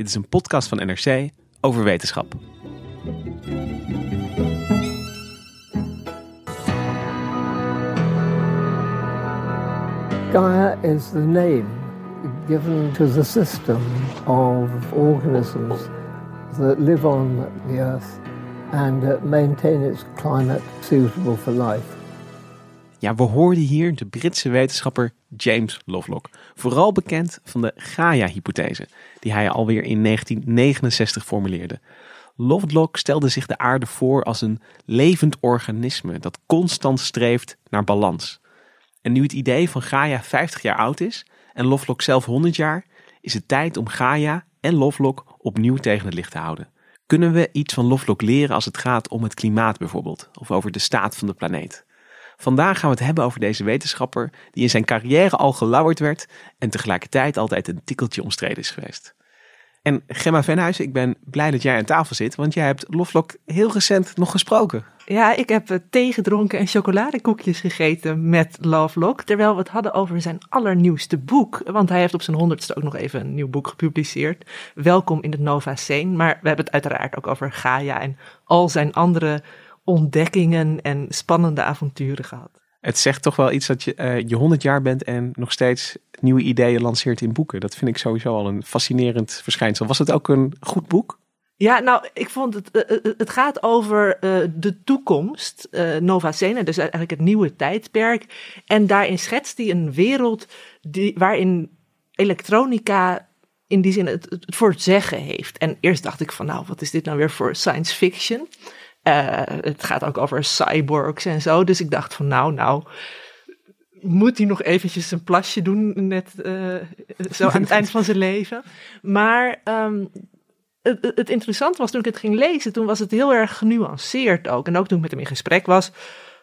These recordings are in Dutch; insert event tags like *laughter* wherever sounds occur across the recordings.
Dit is een podcast van NRC over wetenschap. Gaia is the name given to the system of organisms that live on the Earth and maintain its climate suitable for life. Ja, we hoorden hier de Britse wetenschapper James Lovelock. Vooral bekend van de Gaia-hypothese, die hij alweer in 1969 formuleerde. Lovelock stelde zich de aarde voor als een levend organisme dat constant streeft naar balans. En nu het idee van Gaia 50 jaar oud is en Lovelock zelf 100 jaar, is het tijd om Gaia en Lovelock opnieuw tegen het licht te houden. Kunnen we iets van Lovelock leren als het gaat om het klimaat bijvoorbeeld, of over de staat van de planeet? Vandaag gaan we het hebben over deze wetenschapper die in zijn carrière al gelauwerd werd en tegelijkertijd altijd een tikkeltje omstreden is geweest. En Gemma Venhuis, ik ben blij dat jij aan tafel zit, want jij hebt Lovelock heel recent nog gesproken. Ja, ik heb eh, thee gedronken en chocoladekoekjes gegeten met Lovelock. Terwijl we het hadden over zijn allernieuwste boek. Want hij heeft op zijn honderdste ook nog even een nieuw boek gepubliceerd. Welkom in de Nova Scene. Maar we hebben het uiteraard ook over Gaia en al zijn andere ontdekkingen en spannende avonturen gehad. Het zegt toch wel iets dat je uh, je 100 jaar bent en nog steeds nieuwe ideeën lanceert in boeken. Dat vind ik sowieso al een fascinerend verschijnsel. Was het ook een goed boek? Ja, nou, ik vond het, uh, het gaat over uh, de toekomst, Nova Scena, dus eigenlijk het nieuwe tijdperk. En daarin schetst hij een wereld die, waarin elektronica in die zin het, het, voor het zeggen heeft. En eerst dacht ik van, nou, wat is dit nou weer voor science fiction? Uh, het gaat ook over cyborgs en zo. Dus ik dacht van nou, nou, moet hij nog eventjes een plasje doen net uh, zo aan het eind van zijn leven. Maar um, het, het interessante was toen ik het ging lezen, toen was het heel erg genuanceerd ook. En ook toen ik met hem in gesprek was,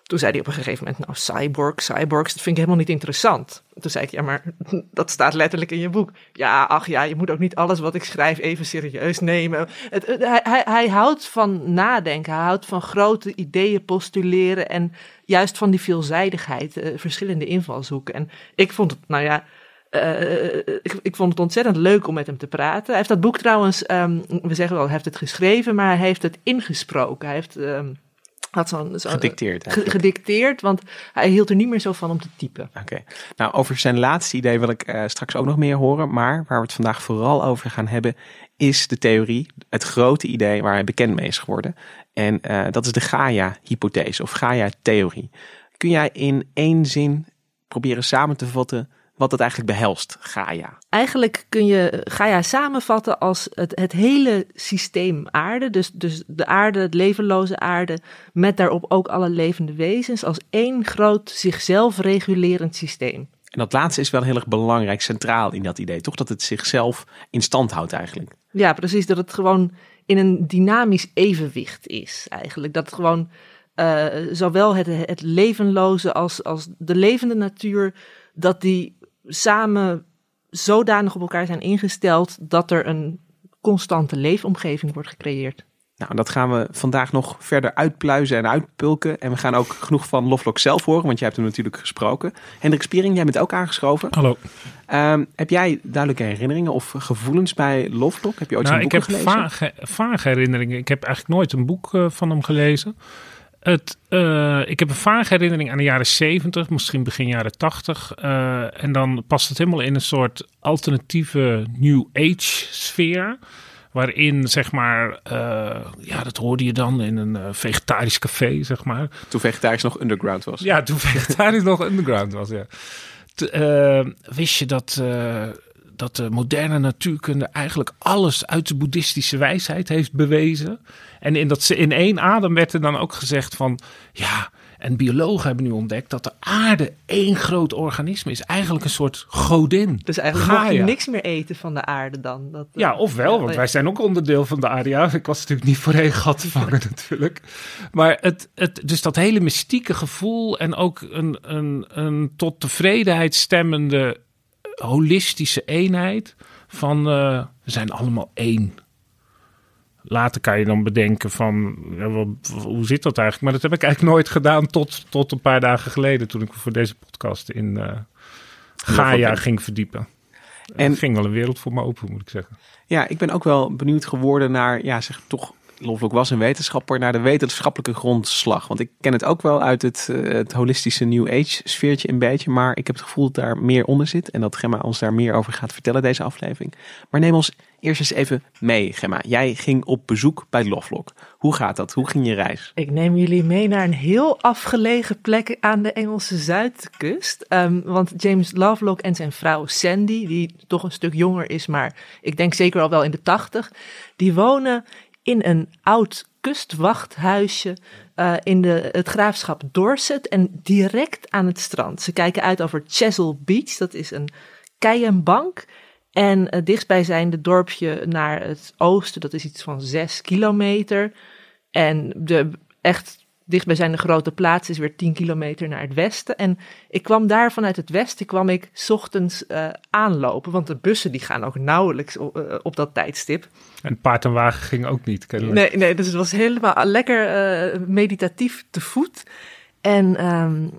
toen zei hij op een gegeven moment, nou, cyborg, cyborgs, dat vind ik helemaal niet interessant. Toen zei ik, ja, maar *laughs* dat staat letterlijk in je boek. Ja, ach ja, je moet ook niet alles wat ik schrijf even serieus nemen. Het, hij, hij, houdt van nadenken, hij houdt van grote ideeën postuleren en juist van die veelzijdigheid, uh, verschillende invalshoeken. En ik vond het, nou ja, uh, ik, vond het ontzettend leuk om met hem te praten. Hij heeft dat boek trouwens, um, we zeggen wel, hij heeft het geschreven, maar hij heeft het ingesproken. Hij heeft... Um, had zo'n zo gedicteerd, gedicteerd, want hij hield er niet meer zo van om te typen. Oké. Okay. Nou, over zijn laatste idee wil ik uh, straks ook nog meer horen. Maar waar we het vandaag vooral over gaan hebben, is de theorie, het grote idee waar hij bekend mee is geworden. En uh, dat is de Gaia-hypothese of Gaia-theorie. Kun jij in één zin proberen samen te vatten wat het eigenlijk behelst, Gaia? Eigenlijk kun je Gaia samenvatten als het, het hele systeem aarde. Dus, dus de aarde, het levenloze aarde, met daarop ook alle levende wezens, als één groot zichzelf regulerend systeem. En dat laatste is wel heel erg belangrijk, centraal in dat idee, toch? Dat het zichzelf in stand houdt eigenlijk. Ja, precies. Dat het gewoon in een dynamisch evenwicht is eigenlijk. Dat het gewoon uh, zowel het, het levenloze als, als de levende natuur, dat die samen zodanig op elkaar zijn ingesteld dat er een constante leefomgeving wordt gecreëerd. Nou, dat gaan we vandaag nog verder uitpluizen en uitpulken. En we gaan ook genoeg van Lovelock zelf horen, want jij hebt hem natuurlijk gesproken. Hendrik Spiering, jij bent ook aangeschoven. Hallo. Um, heb jij duidelijke herinneringen of gevoelens bij Lovelock? Heb je ooit nou, zijn boeken ik heb gelezen? Vage, vage herinneringen. Ik heb eigenlijk nooit een boek uh, van hem gelezen. Het, uh, ik heb een vage herinnering aan de jaren 70, misschien begin jaren 80. Uh, en dan past het helemaal in een soort alternatieve New Age sfeer. Waarin, zeg maar, uh, ja, dat hoorde je dan in een vegetarisch café, zeg maar. Toen vegetarisch nog underground was. Ja, toen vegetarisch nog underground was, ja. Wist je dat dat de moderne natuurkunde eigenlijk alles uit de boeddhistische wijsheid heeft bewezen. En in, dat, in één adem werd er dan ook gezegd van, ja, en biologen hebben nu ontdekt dat de aarde één groot organisme is. Eigenlijk een soort godin. Dus eigenlijk mag je niks meer eten van de aarde dan. Dat, ja, ofwel, want wij zijn ook onderdeel van de aarde. Ja, ik was natuurlijk niet voor één gat te vangen natuurlijk. Maar het, het, dus dat hele mystieke gevoel en ook een, een, een tot tevredenheid stemmende holistische eenheid van uh, we zijn allemaal één. Later kan je dan bedenken van ja, wat, hoe zit dat eigenlijk? Maar dat heb ik eigenlijk nooit gedaan tot, tot een paar dagen geleden toen ik voor deze podcast in uh, Gaia ging verdiepen. En ging wel een wereld voor me open, moet ik zeggen. Ja, ik ben ook wel benieuwd geworden naar, ja, zeg toch Lovelock was een wetenschapper naar de wetenschappelijke grondslag. Want ik ken het ook wel uit het, uh, het holistische New Age sfeertje een beetje. Maar ik heb het gevoel dat daar meer onder zit. En dat Gemma ons daar meer over gaat vertellen deze aflevering. Maar neem ons eerst eens even mee, Gemma. Jij ging op bezoek bij Lovelock. Hoe gaat dat? Hoe ging je reis? Ik neem jullie mee naar een heel afgelegen plek aan de Engelse zuidkust. Um, want James Lovelock en zijn vrouw Sandy, die toch een stuk jonger is, maar ik denk zeker al wel in de tachtig, die wonen in een oud kustwachthuisje uh, in de, het graafschap Dorset en direct aan het strand. Ze kijken uit over Chesil Beach, dat is een keienbank. En uh, dichtstbijzijnde dorpje naar het oosten, dat is iets van zes kilometer. En de echt dichtbijzijnde grote plaats is weer 10 kilometer naar het westen. En ik kwam daar vanuit het westen, kwam ik ochtends uh, aanlopen, want de bussen die gaan ook nauwelijks op, uh, op dat tijdstip. En paard en wagen ging ook niet, kennelijk. Nee, nee dus het was helemaal lekker uh, meditatief te voet. En um,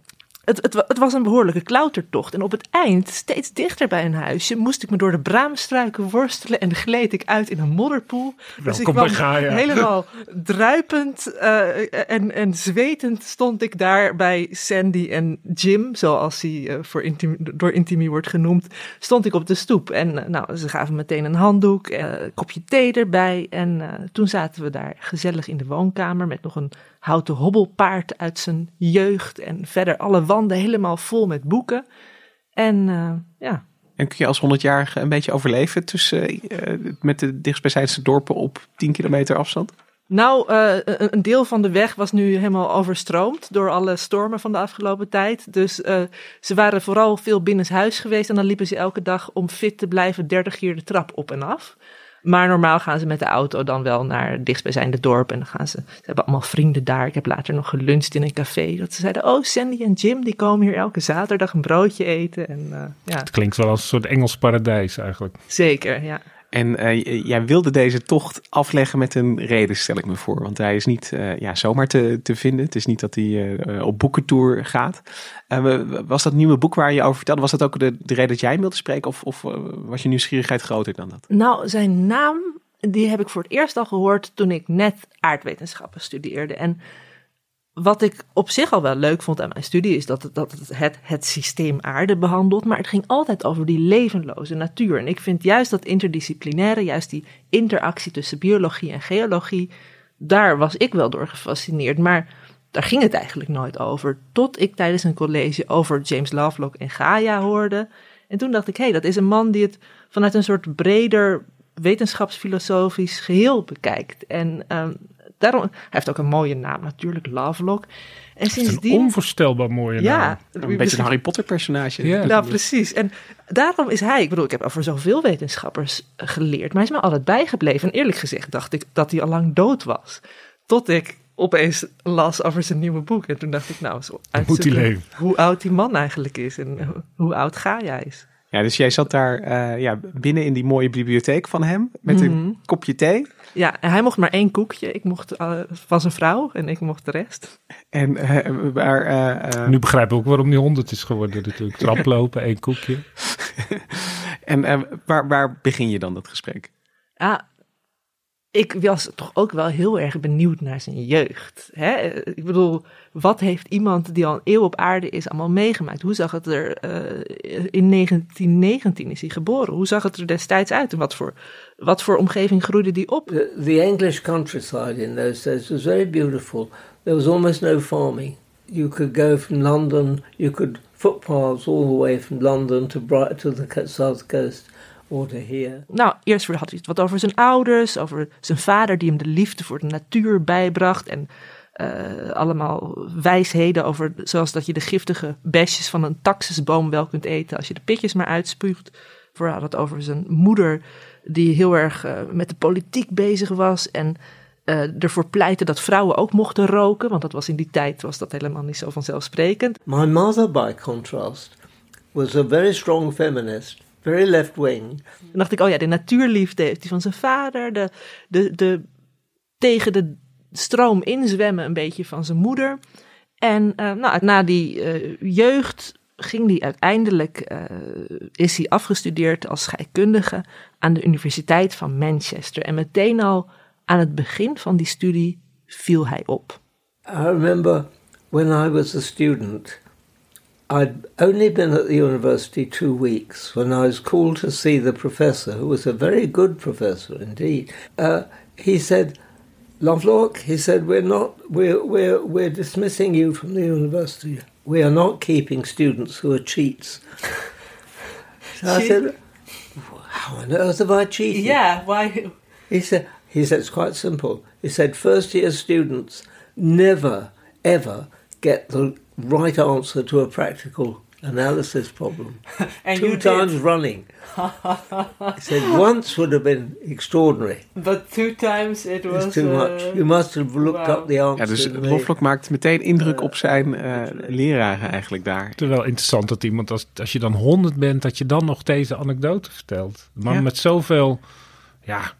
het, het, het, was een behoorlijke klautertocht. En op het eind, steeds dichter bij een huisje, moest ik me door de braamstruiken worstelen en gleed ik uit in een modderpoel. Dus ik kwam *laughs* helemaal druipend uh, en, en zwetend stond ik daar bij Sandy en Jim, zoals hij uh, voor intimi, door Intimi wordt genoemd, stond ik op de stoep. En uh, nou, ze gaven meteen een handdoek, een kopje thee erbij. En toen zaten we daar gezellig in de woonkamer met nog een houten hobbelpaard uit zijn jeugd. En verder alle wanden helemaal vol met boeken. En uh, ja. En kun je als 100-jarige een beetje overleven tussen, uh, met de dichtstbijzijnde dorpen op 10 kilometer afstand? Nou, uh, een deel van de weg was nu helemaal overstroomd door alle stormen van de afgelopen tijd. Dus uh, ze waren vooral veel binnenshuis geweest en dan liepen ze elke dag om fit te blijven 30 keer de trap op en af. Maar normaal gaan ze met de auto dan wel naar het dichtstbijzijnde dorp. En dan gaan ze, ze hebben allemaal vrienden daar. Ik heb later nog geluncht in een café. Dat ze zeiden, oh Sandy en Jim, die komen hier elke zaterdag een broodje eten. En, uh, ja. Het klinkt wel als een soort Engels paradijs eigenlijk. Zeker, ja. En uh, jij wilde deze tocht afleggen met een reden, stel ik me voor. Want hij is niet uh, ja, zomaar te, te vinden. Het is niet dat hij uh, op boekentour gaat. Was dat nieuwe boek waar je over vertelde, was dat ook de, de reden dat jij wilde spreken? Of, of was je nieuwsgierigheid groter dan dat? Nou, zijn naam, die heb ik voor het eerst al gehoord toen ik net aardwetenschappen studeerde. En wat ik op zich al wel leuk vond aan mijn studie is dat, het, dat het, het systeem aarde behandelt, maar het ging altijd over die levenloze natuur. En ik vind juist dat interdisciplinaire, juist die interactie tussen biologie en geologie, daar was ik wel door gefascineerd. Maar daar ging het eigenlijk nooit over. Tot ik tijdens een college over James Lovelock en Gaia hoorde. En toen dacht ik, hé, hey, dat is een man die het vanuit een soort breder wetenschapsfilosofisch geheel bekijkt. En um, daarom, hij heeft ook een mooie naam natuurlijk, Lovelock. En sindsdien... Een onvoorstelbaar mooie ja, naam. Een beetje een Harry Potter personage. Ja, nou, precies. En daarom is hij, ik bedoel, ik heb over zoveel wetenschappers geleerd, maar hij is me altijd bijgebleven. En eerlijk gezegd dacht ik dat hij al lang dood was. Tot ik opeens las over zijn nieuwe boek. En toen dacht ik, nou, zo Moet hij leven. hoe oud die man eigenlijk is en hoe oud Gaia is. Ja, dus jij zat daar uh, ja, binnen in die mooie bibliotheek van hem met een mm -hmm. kopje thee. Ja, en hij mocht maar één koekje. Ik mocht uh, van zijn vrouw en ik mocht de rest. En uh, waar, Nu begrijp ik ook waarom die honderd is geworden natuurlijk. *laughs* Traplopen, één koekje. en waar, waar begin je dan dat gesprek? Ah, ik was toch ook wel heel erg benieuwd naar zijn jeugd. Hè? Ik bedoel, wat heeft iemand die al een eeuw op aarde is allemaal meegemaakt? Hoe zag het er uh, in 1919 is hij geboren? Hoe zag het er destijds uit? En wat voor, wat voor omgeving groeide die op? The, the English countryside in those days was very beautiful. There was almost no farming. You could go from London, you could footpaths all the way from London to Bright to the south coast. Nou, eerst had hij het wat over zijn ouders, over zijn vader die hem de liefde voor de natuur bijbracht. En uh, allemaal wijsheden over, zoals dat je de giftige besjes van een taxusboom wel kunt eten als je de pitjes maar uitspuugt. Vooral het over zijn moeder, die heel erg uh, met de politiek bezig was en uh, ervoor pleitte dat vrouwen ook mochten roken, want dat was in die tijd was dat helemaal niet zo vanzelfsprekend. My mother, by contrast, was a very strong feminist. Very left wing. Dan dacht ik, oh ja, de natuurliefde heeft hij van zijn vader. De, de, de tegen de stroom inzwemmen een beetje van zijn moeder. En uh, nou, na die uh, jeugd ging hij uiteindelijk, uh, is hij afgestudeerd als scheikundige aan de Universiteit van Manchester. En meteen al aan het begin van die studie viel hij op. I remember when I was a student, I'd only been at the university two weeks when I was called to see the professor, who was a very good professor indeed. Uh, he said, Lovelock, he said, we're not, we're, we're, we're dismissing you from the university. We are not keeping students who are cheats. so I said, how on earth have I cheated? Yeah, why? He said, he said, it's quite simple. He said, first year students never, ever get the right answer to a practical analysis problem. *laughs* and two times did. running. *laughs* he said once would have been extraordinary. But two times it was It's too uh, much. You must have looked wow. up the answer. Ja, dus Lovelock maakt meteen indruk op zijn uh, leraren eigenlijk daar. Terwijl interessant dat iemand, als, als je dan honderd bent, dat je dan nog deze anekdote vertelt. Man ja. met zoveel, ja,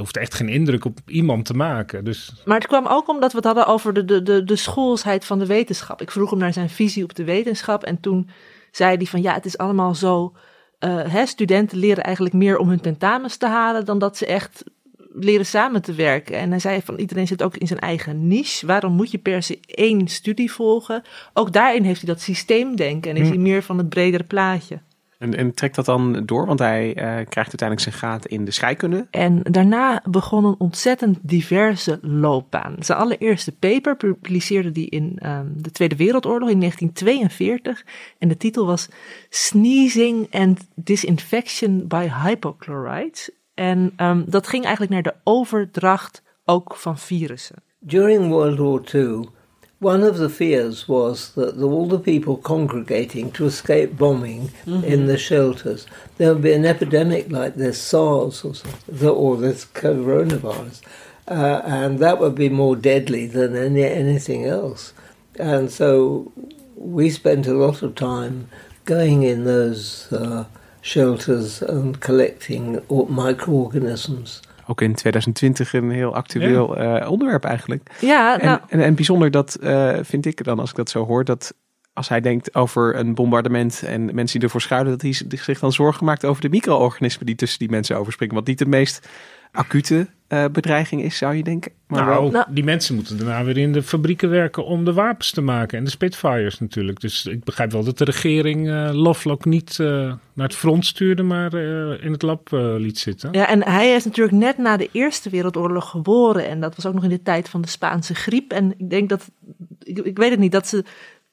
hoeft echt geen indruk op iemand te maken. Dus... Maar het kwam ook omdat we het hadden over de, de, de, de schoolsheid van de wetenschap. Ik vroeg hem naar zijn visie op de wetenschap. En toen zei hij van ja, het is allemaal zo. Uh, hè, studenten leren eigenlijk meer om hun tentamens te halen dan dat ze echt leren samen te werken. En hij zei van iedereen zit ook in zijn eigen niche. Waarom moet je per se één studie volgen? Ook daarin heeft hij dat systeemdenken en is hm. hij meer van het bredere plaatje. En, en trekt dat dan door, want hij uh, krijgt uiteindelijk zijn gaten in de scheikunde. En daarna begon een ontzettend diverse loopbaan. Zijn allereerste paper publiceerde hij in um, de Tweede Wereldoorlog in 1942. En de titel was Sneezing and Disinfection by Hypochlorite. En um, dat ging eigenlijk naar de overdracht ook van virussen. During World War II One of the fears was that all the people congregating to escape bombing mm-hmm. in the shelters, there would be an epidemic like this SARS or, or this coronavirus, uh, and that would be more deadly than any, anything else. And so we spent a lot of time going in those uh, shelters and collecting microorganisms. Ook in 2020 een heel actueel ja. uh, onderwerp eigenlijk. Ja, nou. en, en, en, bijzonder dat uh, vind ik dan, als ik dat zo hoor, dat als hij denkt over een bombardement en mensen die ervoor schuilen, dat hij zich dan zorgen maakt over de micro-organismen die tussen die mensen overspringen. Wat niet de meest acute uh, bedreiging is, zou je denken. Maar nou, wel... nou, die mensen moeten daarna weer in de fabrieken werken om de wapens te maken. En de Spitfires natuurlijk. Dus ik begrijp wel dat de regering uh, Lovelock niet uh, naar het front stuurde, maar in het lab liet zitten. Ja, en hij is natuurlijk net na de Eerste Wereldoorlog geboren. En dat was ook nog in de tijd van de Spaanse griep. En ik denk dat, ik, ik weet het niet, dat ze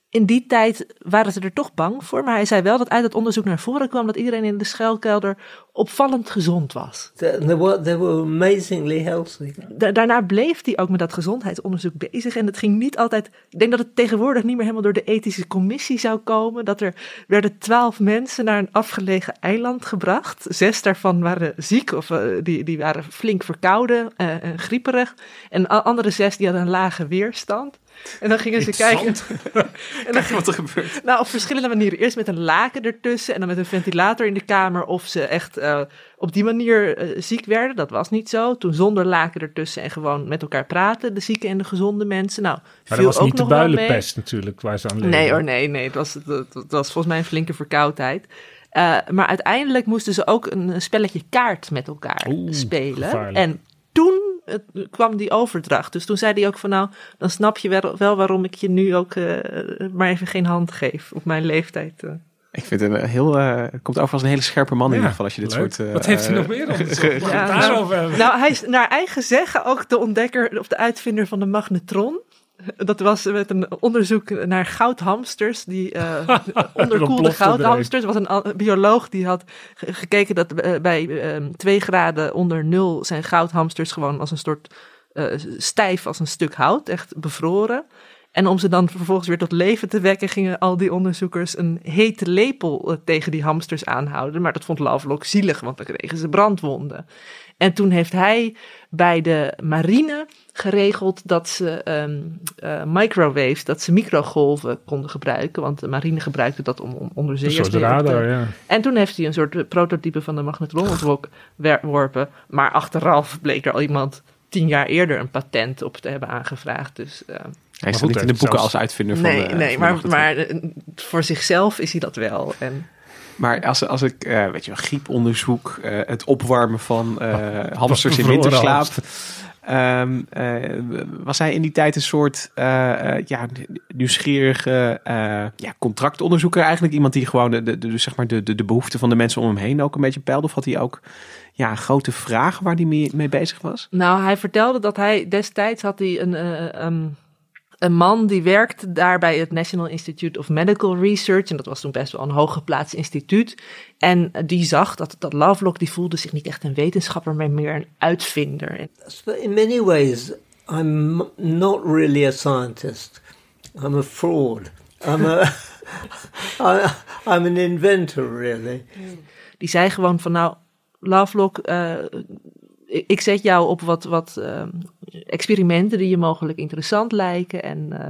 in die tijd waren ze er toch bang voor. Maar hij zei wel dat uit het onderzoek naar voren kwam dat iedereen in de schuilkelder opvallend gezond was. They were, they were amazingly healthy. Da daarna bleef hij ook met dat gezondheidsonderzoek bezig. En het ging niet altijd. Ik denk dat het tegenwoordig niet meer helemaal door de ethische commissie zou komen. Dat er werden twaalf mensen naar een afgelegen eiland gebracht. Zes daarvan waren ziek of uh, die, die waren flink verkouden uh, en grieperig. En andere zes die hadden een lage weerstand. En dan gingen ze kijken. *laughs* en dan wat er gebeurt. Nou, op verschillende manieren. Eerst met een laken ertussen en dan met een ventilator in de kamer. Of ze echt uh, op die manier uh, ziek werden. Dat was niet zo. Toen zonder laken ertussen en gewoon met elkaar praten. De zieke en de gezonde mensen. Nou, maar dat was ook niet de builenpest natuurlijk waar ze aan leden. Nee hoor, nee, nee. Het was, het, was volgens mij een flinke verkoudheid. Uh, maar uiteindelijk moesten ze ook een spelletje kaart met elkaar Oeh, spelen. Gevaarlijk. En toen het, kwam die overdracht. Dus toen zei hij ook van nou, dan snap je wel, wel waarom ik je nu ook uh, maar even geen hand geef op mijn leeftijd. Uh. Ik vind het een heel, uh, het komt over als een hele scherpe man in ieder geval als je dit leuk. soort... Wat heeft hij nog meer onderzocht? *laughs* ja, nou, nou, hij is naar eigen zeggen ook de ontdekker of de uitvinder van de magnetron. Dat was met een onderzoek naar goudhamsters, die *laughs* uh, onderkoelde goudhamsters. Er was een bioloog die had gekeken dat bij uh, twee graden onder nul zijn goudhamsters gewoon als een soort stijf als een stuk hout, echt bevroren. En om ze dan vervolgens weer tot leven te wekken, gingen al die onderzoekers een hete lepel tegen die hamsters aanhouden. Maar dat vond Lovelock zielig, want dan kregen ze brandwonden. En toen heeft hij bij de marine geregeld dat ze um, uh, microwaves, dat ze microgolven konden gebruiken. Want de marine gebruikte dat om, om onderzeeërs te radar, ja. En toen heeft hij een soort prototype van de magnetron ontworpen. Maar achteraf bleek er al iemand tien jaar eerder een patent op te hebben aangevraagd. Dus, uh, hij staat niet in de boeken als uitvinder van Nee, de, nee van maar, de maar uh, voor zichzelf is hij dat wel. En, maar als, als ik, uh, weet je wel, grieponderzoek, uh, het opwarmen van uh, hamsters *laughs* in winterslaap. Um, was hij in die tijd een soort ja, nieuwsgierige ja, contractonderzoeker eigenlijk? Iemand die gewoon de, de, de, zeg maar de, de, de behoeften van de mensen om hem heen ook een beetje peilde? Of had hij ook ja, grote vragen waar hij mee, mee bezig was? Nou, hij vertelde dat hij destijds had hij een... Um, een man die werkte daar bij het National Institute of Medical Research. En dat was toen best wel een hooggeplaatst instituut. En die zag dat, dat Lovelock, die voelde zich niet echt een wetenschapper, maar meer een uitvinder. In many ways, I'm not really a scientist. I'm a fraud. I'm a, *laughs* I'm an inventor, really. Die zei gewoon van nou, Lovelock, uh, ik zet jou op wat, wat uh, experimenten die je mogelijk interessant lijken en uh,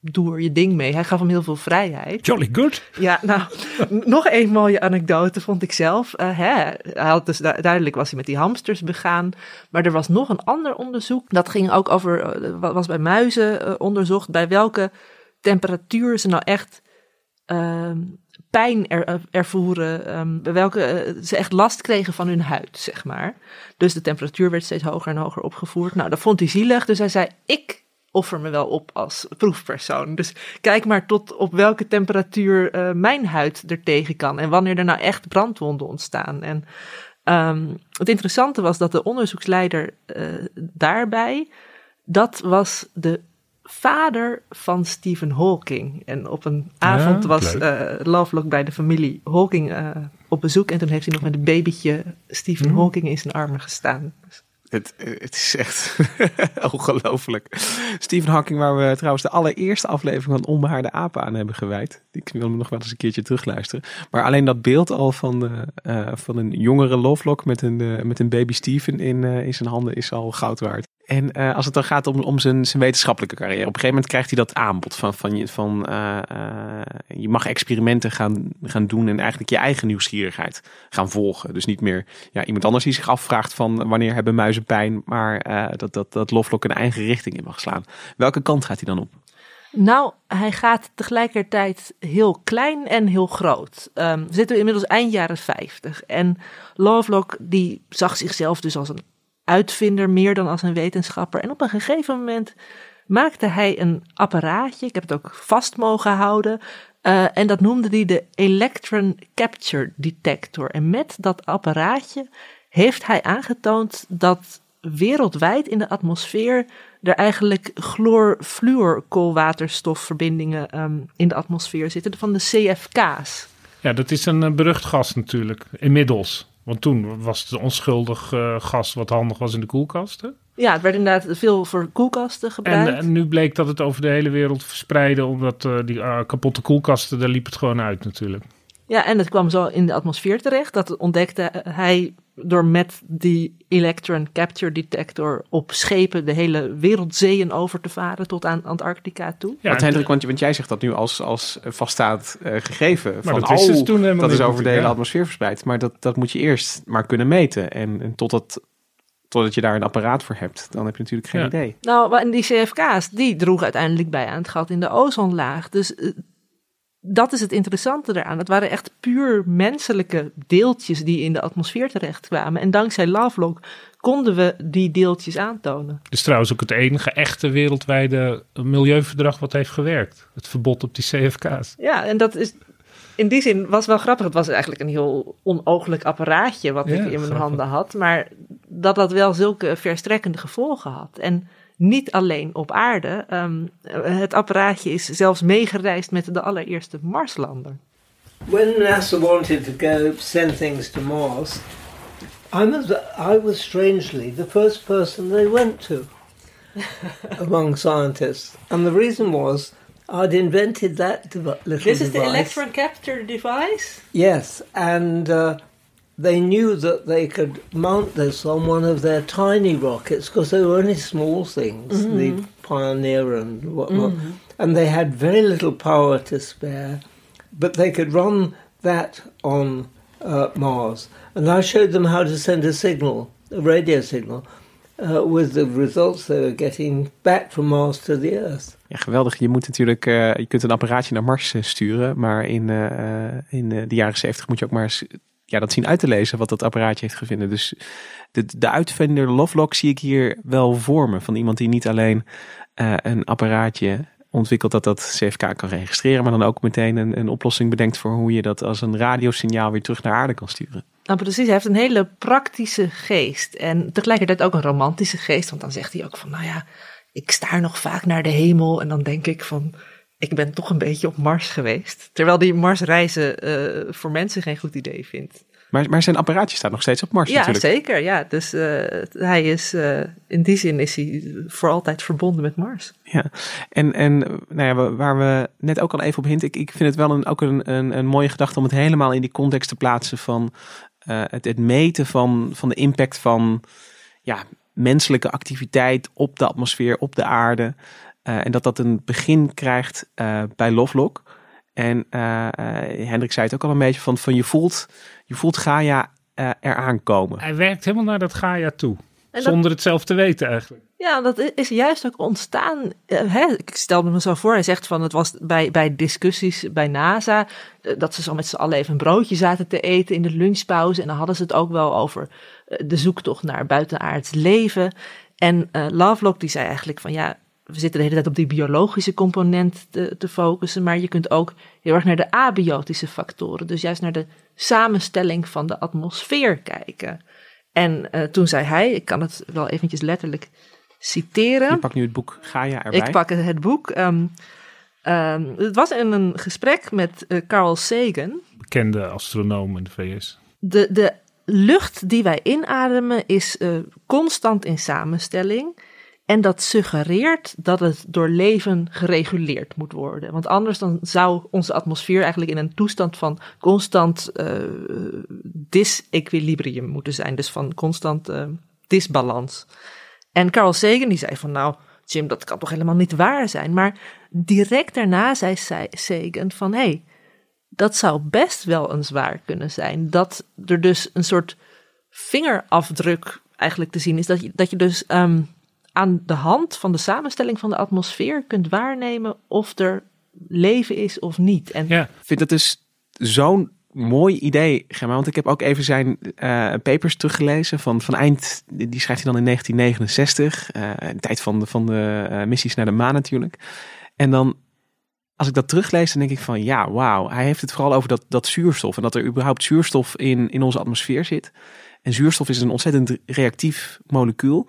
doe er je ding mee. Hij gaf hem heel veel vrijheid. Jolly good. Ja, nou, *laughs* nog een mooie anekdote vond ik zelf. Uh, hè, hij had dus duidelijk was hij met die hamsters begaan, maar er was nog een ander onderzoek. Dat ging ook over, wat was bij muizen onderzocht, bij welke temperatuur ze nou echt pijn er, ervoeren, um, bij welke uh, ze echt last kregen van hun huid, zeg maar. Dus de temperatuur werd steeds hoger en hoger opgevoerd. Nou, dat vond hij zielig, dus hij zei, ik offer me wel op als proefpersoon. Dus kijk maar tot op welke temperatuur uh, mijn huid er tegen kan en wanneer er nou echt brandwonden ontstaan. En um, het interessante was dat de onderzoeksleider daarbij, dat was de vader van Stephen Hawking. En op een avond ja, was uh, Lovelock bij de familie Hawking uh, op bezoek. En toen heeft hij nog met een babytje Stephen mm. Hawking in zijn armen gestaan. Het, het is echt *laughs* ongelooflijk. Stephen Hawking, waar we trouwens de allereerste aflevering van Onbehaarde Apen aan hebben gewijd. Die wil nog wel eens een keertje terugluisteren. Maar alleen dat beeld al van, de, uh, van een jongere Lovelock met een, uh, met een baby Stephen in, uh, in zijn handen is al goud waard. En uh, als het dan gaat om, om zijn, zijn wetenschappelijke carrière. Op een gegeven moment krijgt hij dat aanbod van, van, je, van uh, uh, je mag experimenten gaan, gaan doen en eigenlijk je eigen nieuwsgierigheid gaan volgen. Dus niet meer ja, iemand anders die zich afvraagt van wanneer hebben muizen pijn, maar dat, dat, dat Lovelock een eigen richting in mag slaan. Welke kant gaat hij dan op? Nou, hij gaat tegelijkertijd heel klein en heel groot. Um, we zitten inmiddels eind jaren 50 en Lovelock die zag zichzelf dus als een uitvinder meer dan als een wetenschapper. En op een gegeven moment maakte hij een apparaatje. Ik heb het ook vast mogen houden. Uh, en dat noemde hij de Electron Capture Detector. En met dat apparaatje heeft hij aangetoond dat wereldwijd in de atmosfeer er eigenlijk chloor-fluor-koolwaterstofverbindingen um, in de atmosfeer zitten van de CFK's. Ja, dat is een berucht gas natuurlijk, inmiddels. Want toen was het een onschuldig uh, gas wat handig was in de koelkasten. Ja, het werd inderdaad veel voor koelkasten gebruikt. En, en nu bleek dat het over de hele wereld verspreidde, omdat uh, die uh, kapotte koelkasten, daar liep het gewoon uit natuurlijk. Ja, en het kwam zo in de atmosfeer terecht. Dat ontdekte hij door met die Electron Capture Detector op schepen de hele wereldzeeën over te varen tot aan Antarctica toe. Ja, Wat Hendrik, want, want jij zegt dat nu als, als vaststaand uh, gegeven. Maar van, dat, is dus toen dat is over de hele ja. atmosfeer verspreid. Maar dat, dat moet je eerst maar kunnen meten. En, en totdat, totdat je daar een apparaat voor hebt, dan heb je natuurlijk geen Ja. idee. Nou, en die CFK's, die droegen uiteindelijk bij aan het gat in de ozonlaag. Dus eh, dat is het interessante eraan. Het waren echt puur menselijke deeltjes die in de atmosfeer terechtkwamen. En dankzij Lovelock konden we die deeltjes aantonen. Dus trouwens ook het enige echte wereldwijde milieuverdrag wat heeft gewerkt. Het verbod op die CFK's. Ja, en dat is in die zin was wel grappig. Het was eigenlijk een heel onooglijk apparaatje wat ik in mijn grappig. handen had. Maar dat dat wel zulke verstrekkende gevolgen had. En niet alleen op aarde. Ehm, het apparaatje is zelfs meegereisd met de allereerste Marslander. When NASA wanted to go send things to Mars, I was, I was strangely the first person they went to *laughs* among scientists. And the reason was I'd invented that devi- little device. capture device? Yes, and uh, they knew that they could mount this on one of their tiny rockets because they were only small things, the Pioneer and whatnot, and they had very little power to spare, but they could run that on uh, Mars. And I showed them how to send a signal, a radio signal, uh, with the results they were getting back from Mars to the Earth. Ja, geweldig. Je moet natuurlijk, eh, je kunt een apparaatje naar Mars eh, sturen, maar in, eh, eh, in de jaren zeventig moet je ook maar eens ja, dat zien uit te lezen wat dat apparaatje heeft gevonden. Dus de, de uitvinder Lovelock zie ik hier wel voor me. Van iemand die niet alleen eh, een apparaatje ontwikkelt dat dat CFK kan registreren, maar dan ook meteen een, een oplossing bedenkt voor hoe je dat als een radiosignaal weer terug naar aarde kan sturen. Nou, precies. Hij heeft een hele praktische geest. En tegelijkertijd ook een romantische geest. Want dan zegt hij ook van, nou ja, ik staar nog vaak naar de hemel. En dan denk ik van, ik ben toch een beetje op Mars geweest. Terwijl die Marsreizen eh voor mensen geen goed idee vindt. Maar, maar zijn apparaatje staat nog steeds op Mars Ja, natuurlijk. zeker. Ja, dus eh, hij is, eh, in die zin is hij voor altijd verbonden met Mars. Ja, en, en nou ja, wa- waar we net ook al even op hint, ik, ik vind het wel een, ook een, een, een mooie gedachte om het helemaal in die context te plaatsen van het, het meten van, van de impact van ja, menselijke activiteit op de atmosfeer, op de aarde. Eh, en dat dat een begin krijgt eh, bij Lovelock. En eh, eh, Hendrik zei het ook al een beetje van, van je voelt, je voelt Gaia eh, eraan komen. Hij werkt helemaal naar dat Gaia toe. dat- Zonder het zelf te weten eigenlijk. Ja, dat is juist ook ontstaan. hè, ik stelde me zo voor, hij zegt van het was bij, bij discussies bij NASA. dat ze zo met z'n allen even een broodje zaten te eten in de lunchpauze. En dan hadden ze het ook wel over de zoektocht naar buitenaards leven. En eh, Lovelock die zei eigenlijk van ja, we zitten de hele tijd op die biologische component te, te focussen. Maar je kunt ook heel erg naar de abiotische factoren. Dus juist naar de samenstelling van de atmosfeer kijken. En eh, toen zei hij, ik kan het wel eventjes letterlijk citeren. Je pakt nu het boek Gaia erbij. Ik pak het boek. ehm, ehm, het was in een gesprek met eh, Carl Sagan. Bekende astronoom in de VS. De, de lucht die wij inademen is eh, constant in samenstelling. En dat suggereert dat het door leven gereguleerd moet worden. Want anders dan zou onze atmosfeer eigenlijk in een toestand van constant eh, disequilibrium moeten zijn. Dus van constant eh, disbalans. En Carl Sagan die zei van nou, Jim, dat kan toch helemaal niet waar zijn. Maar direct daarna zei Sa- Sagan van hé, hey, dat zou best wel eens waar kunnen zijn. Dat er dus een soort vingerafdruk eigenlijk te zien is. Dat je, dat je dus ehm, aan de hand van de samenstelling van de atmosfeer kunt waarnemen of er leven is of niet. En Ja, Ik vind dat dus zo'n mooi idee, Gemma. Want ik heb ook even zijn eh, papers teruggelezen van, van eind, die schrijft hij dan in 1969. eh, in tijd van de, van de eh, missies naar de maan natuurlijk. En dan, als ik dat teruglees, dan denk ik van ja, wauw. Hij heeft het vooral over dat, dat zuurstof. En dat er überhaupt zuurstof in, in onze atmosfeer zit. En zuurstof is een ontzettend reactief molecuul.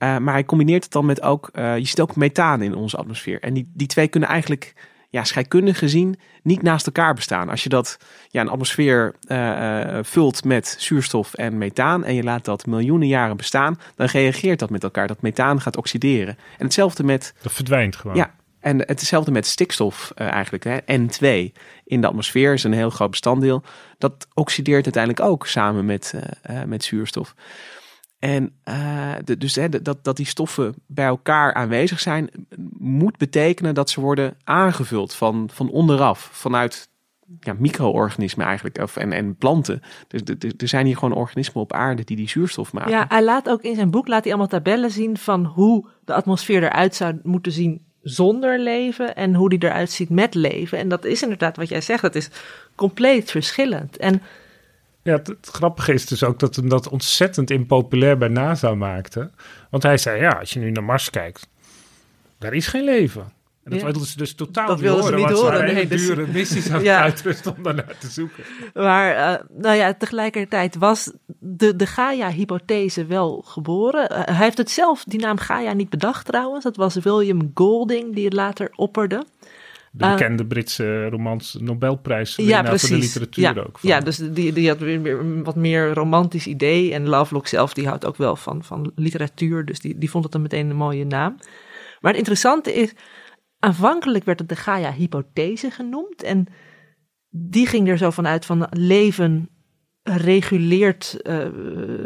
Eh, maar hij combineert het dan met ook, eh, je ziet ook methaan in onze atmosfeer. En die, die twee kunnen eigenlijk, ja, scheikundig gezien, niet naast elkaar bestaan. Als je dat, ja, een atmosfeer eh, vult met zuurstof en methaan en je laat dat miljoenen jaren bestaan, dan reageert dat met elkaar. Dat methaan gaat oxideren. En hetzelfde met dat verdwijnt gewoon. ja, en hetzelfde met stikstof eigenlijk. Hè. N2 in de atmosfeer is een heel groot bestanddeel. Dat oxideert uiteindelijk ook samen met, met zuurstof. En eh, dus hè, dat, dat die stoffen bij elkaar aanwezig zijn, moet betekenen dat ze worden aangevuld van, van onderaf, vanuit ja, micro-organismen eigenlijk, of, en, en planten. Dus er zijn hier gewoon organismen op aarde die die zuurstof maken. ja, hij laat ook in zijn boek laat hij allemaal tabellen zien van hoe de atmosfeer eruit zou moeten zien zonder leven en hoe die eruit ziet met leven. En dat is inderdaad wat jij zegt, dat is compleet verschillend. En Ja, het, het grappige is dus ook dat hem dat ontzettend impopulair bij NASA maakte. Want hij zei, ja, als je nu naar Mars kijkt, daar is geen leven. En dat Ja. wilden ze dus totaal Dat niet wilden ze horen, niet horen, nee, hele dus- dure missies aan *laughs* het Ja. uitrusten om daarnaar te zoeken. Maar eh, nou ja, tegelijkertijd was de, de Gaia-hypothese wel geboren. Eh, hij heeft het zelf, die naam Gaia, niet bedacht trouwens. Dat was William Golding die het later opperde. De Ah. bekende Britse romans Nobelprijs Ja, voor de precies. literatuur ja, ook. van. ja, dus die, die had weer, wat meer romantisch idee. En Lovelock zelf, die houdt ook wel van, van literatuur. Dus die, die vond het dan meteen een mooie naam. Maar het interessante is, aanvankelijk werd het de Gaia-hypothese genoemd. En die ging er zo vanuit van leven reguleert eh,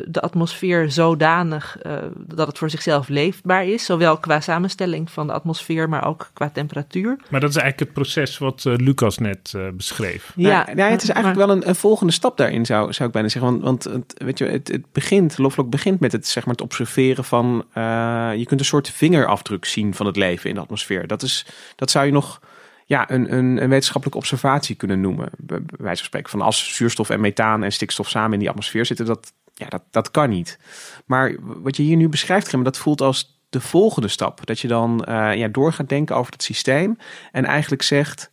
de atmosfeer zodanig eh, dat het voor zichzelf leefbaar is. Zowel qua samenstelling van de atmosfeer, maar ook qua temperatuur. Maar dat is eigenlijk het proces wat eh, Lucas net beschreef. Ja, ja, het is eigenlijk maar- wel een, een volgende stap daarin, zou, zou ik bijna zeggen. Want, want het, weet je, het, het begint, Lovelock begint met het, zeg maar, het observeren van... eh, je kunt een soort vingerafdruk zien van het leven in de atmosfeer. Dat, is, dat zou je nog ja, een, een, een wetenschappelijke observatie kunnen noemen. Bij, wijze van spreken van als zuurstof en methaan en stikstof samen in die atmosfeer zitten, dat, ja, dat, dat kan niet. Maar wat je hier nu beschrijft, Grim, dat voelt als de volgende stap. Dat je dan eh, ja, door gaat denken over het systeem en eigenlijk zegt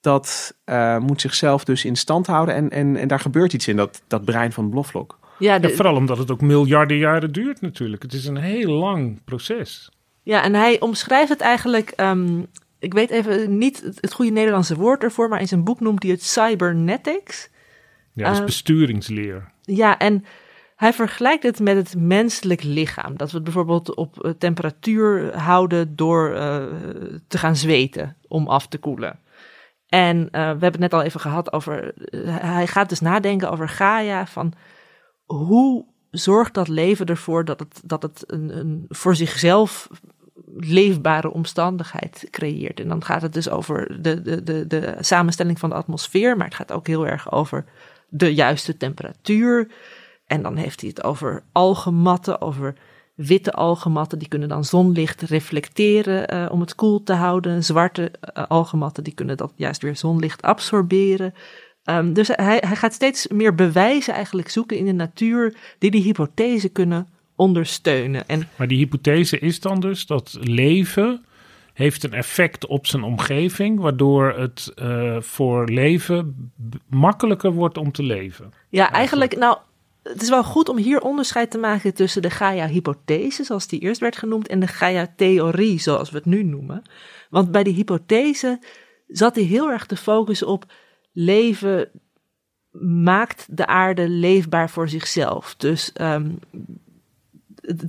dat eh, moet zichzelf dus in stand houden. En, en, en daar gebeurt iets in dat, dat brein van Bloflok. Ja, vooral omdat het ook miljarden jaren duurt natuurlijk. Het is een heel lang proces. Ja, en hij omschrijft het eigenlijk. ehm, ik weet even niet het, goede Nederlandse woord ervoor, maar in zijn boek noemt hij het cybernetics. Ja, dat is Eh, besturingsleer. Ja, en hij vergelijkt het met het menselijk lichaam. Dat we het bijvoorbeeld op eh, temperatuur houden door eh, te gaan zweten om af te koelen. En we hebben het net al even gehad over. hij gaat dus nadenken over Gaia. Van hoe zorgt dat leven ervoor dat het, dat het een, een voor zichzelf leefbare omstandigheid creëert. En dan gaat het dus over de, de, de, de samenstelling van de atmosfeer, maar het gaat ook heel erg over de juiste temperatuur. En dan heeft hij het over algematten, over witte algematten, die kunnen dan zonlicht reflecteren eh, om het koel te houden. Zwarte eh, algematten, die kunnen dat juist weer zonlicht absorberen. Ehm, dus hij, hij gaat steeds meer bewijzen eigenlijk zoeken in de natuur die die hypothese kunnen ondersteunen. En Maar die hypothese is dan dus dat leven heeft een effect op zijn omgeving, waardoor het eh, voor leven makkelijker wordt om te leven. Ja, eigenlijk, nou, het is wel goed om hier onderscheid te maken tussen de Gaia-hypothese, zoals die eerst werd genoemd, en de Gaia-theorie, zoals we het nu noemen. Want bij die hypothese zat hij heel erg te focussen op leven maakt de aarde leefbaar voor zichzelf. Dus ehm,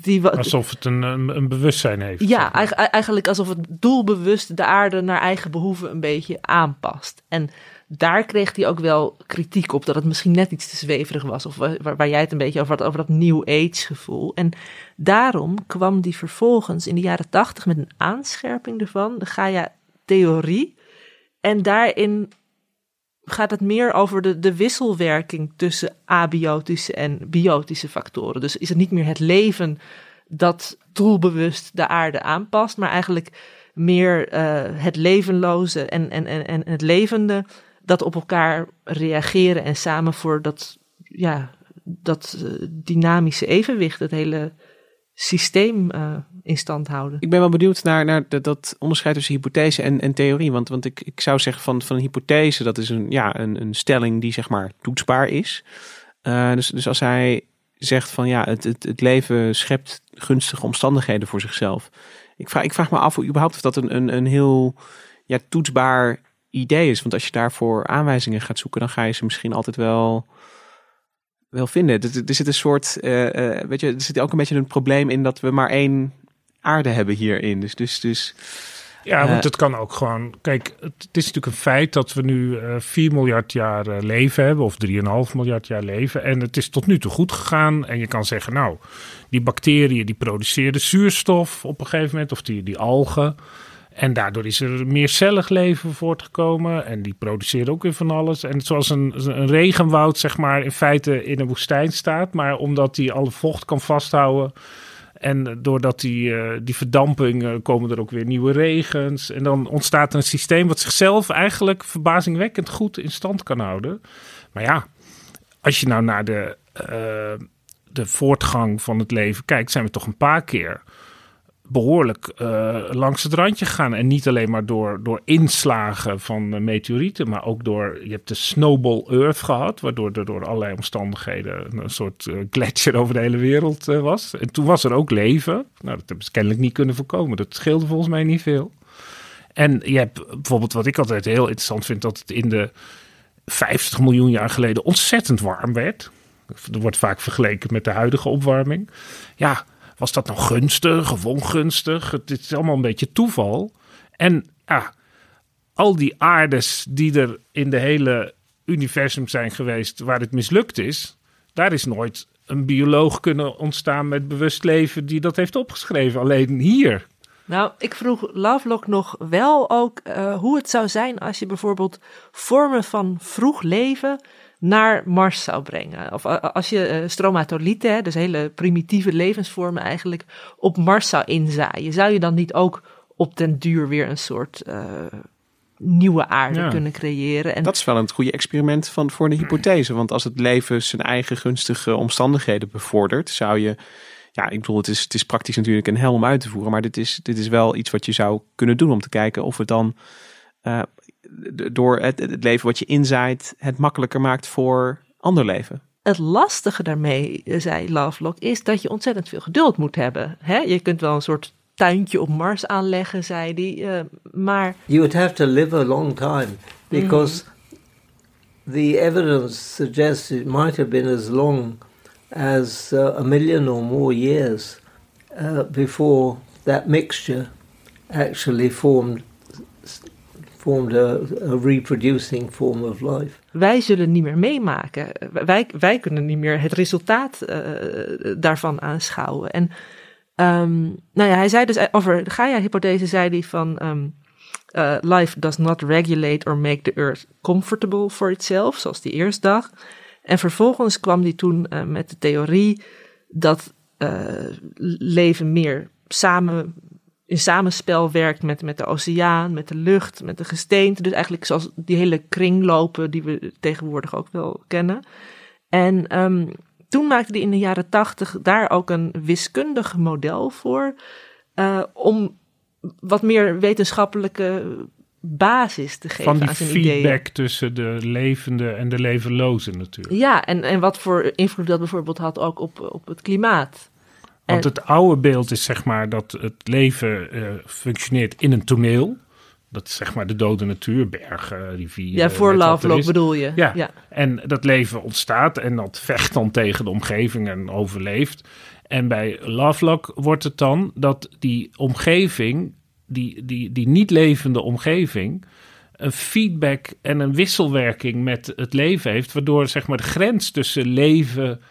die, Alsof het een, een, een bewustzijn heeft. ja, zeg maar. eigen- eigenlijk alsof het doelbewust de aarde naar eigen behoeven een beetje aanpast. En daar kreeg hij ook wel kritiek op, dat het misschien net iets te zweverig was. Of wa- waar, waar jij het een beetje over had, over dat New Age gevoel. En daarom kwam hij vervolgens in de jaren tachtig met een aanscherping ervan, de Gaia-theorie. En daarin gaat het meer over de, de wisselwerking tussen abiotische en biotische factoren. Dus is het niet meer het leven dat doelbewust de aarde aanpast, maar eigenlijk meer eh, het levenloze en, en, en, en het levende dat op elkaar reageren en samen voor dat, ja, dat eh, dynamische evenwicht, het hele systeem eh, in stand houden. Ik ben wel benieuwd naar, naar dat onderscheid tussen hypothese en, en theorie. Want, want ik, ik zou zeggen van, van een hypothese, dat is een, ja, een, een stelling die zeg maar toetsbaar is. Eh, dus, dus als hij zegt van ja, het, het, het leven schept gunstige omstandigheden voor zichzelf. Ik vraag, ik vraag me af hoe überhaupt of dat een, een, een heel ja, toetsbaar idee is. Want als je daarvoor aanwijzingen gaat zoeken, dan ga je ze misschien altijd wel, wel vinden. Er zit een soort, eh, eh, weet je, er zit ook een beetje een probleem in dat we maar één aarde hebben hierin. Dus, dus, dus Ja, want Eh, het kan ook gewoon. Kijk, het, is natuurlijk een feit dat we nu eh 4 miljard jaar eh, leven hebben, of 3,5 miljard jaar leven. En het is tot nu toe goed gegaan. En je kan zeggen, nou, die bacteriën die produceren zuurstof op een gegeven moment, of die, die algen. En daardoor is er meer cellig leven voortgekomen. En die produceren ook weer van alles. En zoals een, een regenwoud, zeg maar, in feite in een woestijn staat. Maar omdat die alle vocht kan vasthouden. En doordat die, uh, die verdamping uh, komen er ook weer nieuwe regens. En dan ontstaat een systeem wat zichzelf eigenlijk verbazingwekkend goed in stand kan houden. Maar ja, als je nou naar de, uh, de voortgang van het leven kijkt, zijn we toch een paar keer behoorlijk uh, langs het randje gegaan. En niet alleen maar door, door inslagen van uh, meteorieten, maar ook door. Je hebt de Snowball Earth gehad, waardoor er door allerlei omstandigheden een soort uh, gletsjer over de hele wereld was. En toen was er ook leven. Nou, dat hebben ze kennelijk niet kunnen voorkomen. Dat scheelde volgens mij niet veel. En je hebt bijvoorbeeld, wat ik altijd heel interessant vind, dat het in de 50 miljoen jaar geleden ontzettend warm werd. Er wordt vaak vergeleken met de huidige opwarming. Ja, was dat nou gunstig of ongunstig? Het is allemaal een beetje toeval. En ja, al die aardes die er in de hele universum zijn geweest waar het mislukt is, daar is nooit een bioloog kunnen ontstaan met bewust leven die dat heeft opgeschreven. Alleen hier. Nou, ik vroeg Lovelock nog wel ook uh, hoe het zou zijn als je bijvoorbeeld vormen van vroeg leven naar Mars zou brengen. Of als je uh, stromatolieten, dus hele primitieve levensvormen eigenlijk, op Mars zou inzaaien. Zou je dan niet ook op den duur weer een soort uh, nieuwe aarde ja. kunnen creëren? En dat is wel een goede experiment van, voor de hypothese. Want als het leven zijn eigen gunstige omstandigheden bevordert, zou je... Ja, ik bedoel, het is, het is praktisch natuurlijk een hel om uit te voeren. Maar dit is, dit is wel iets wat je zou kunnen doen om te kijken of het dan uh, door het, het, leven wat je inzaait het makkelijker maakt voor ander leven. Het lastige daarmee, zei Lovelock, is dat je ontzettend veel geduld moet hebben. He? Je kunt wel een soort tuintje op Mars aanleggen, zei hij, uh, maar... You would have to live a long time, because mm. the evidence suggests it might have been as long as uh, a million or more years uh, before that mixture actually formed formed a, a, reproducing form of life. Wij zullen niet meer meemaken. Wij, wij kunnen niet meer het resultaat uh, daarvan aanschouwen. En um, nou ja, hij zei dus over de Gaia-hypothese zei hij van um, uh, life does not regulate or make the earth comfortable for itself, zoals die eerste dag. En vervolgens kwam hij toen met de theorie dat leven meer samen in samenspel werkt met, met de oceaan, met de lucht, met de gesteente. Dus eigenlijk zoals die hele kringlopen die we tegenwoordig ook wel kennen. En um, toen maakte hij in de jaren tachtig daar ook een wiskundig model voor. Uh, om wat meer wetenschappelijke basis te geven Van die aan zijn feedback ideeën. tussen de levende en de levenloze natuurlijk. Ja, en, en wat voor invloed dat bijvoorbeeld had ook op, op het klimaat. Want het oude beeld is zeg maar dat het leven uh, functioneert in een toneel. Dat is zeg maar de dode natuur, bergen, rivieren. Ja, voor Lovelock bedoel je. Ja. ja, en dat leven ontstaat en dat vecht dan tegen de omgeving en overleeft. En bij Lovelock wordt het dan dat die omgeving, die, die, die niet levende omgeving, een feedback en een wisselwerking met het leven heeft. Waardoor zeg maar de grens tussen leven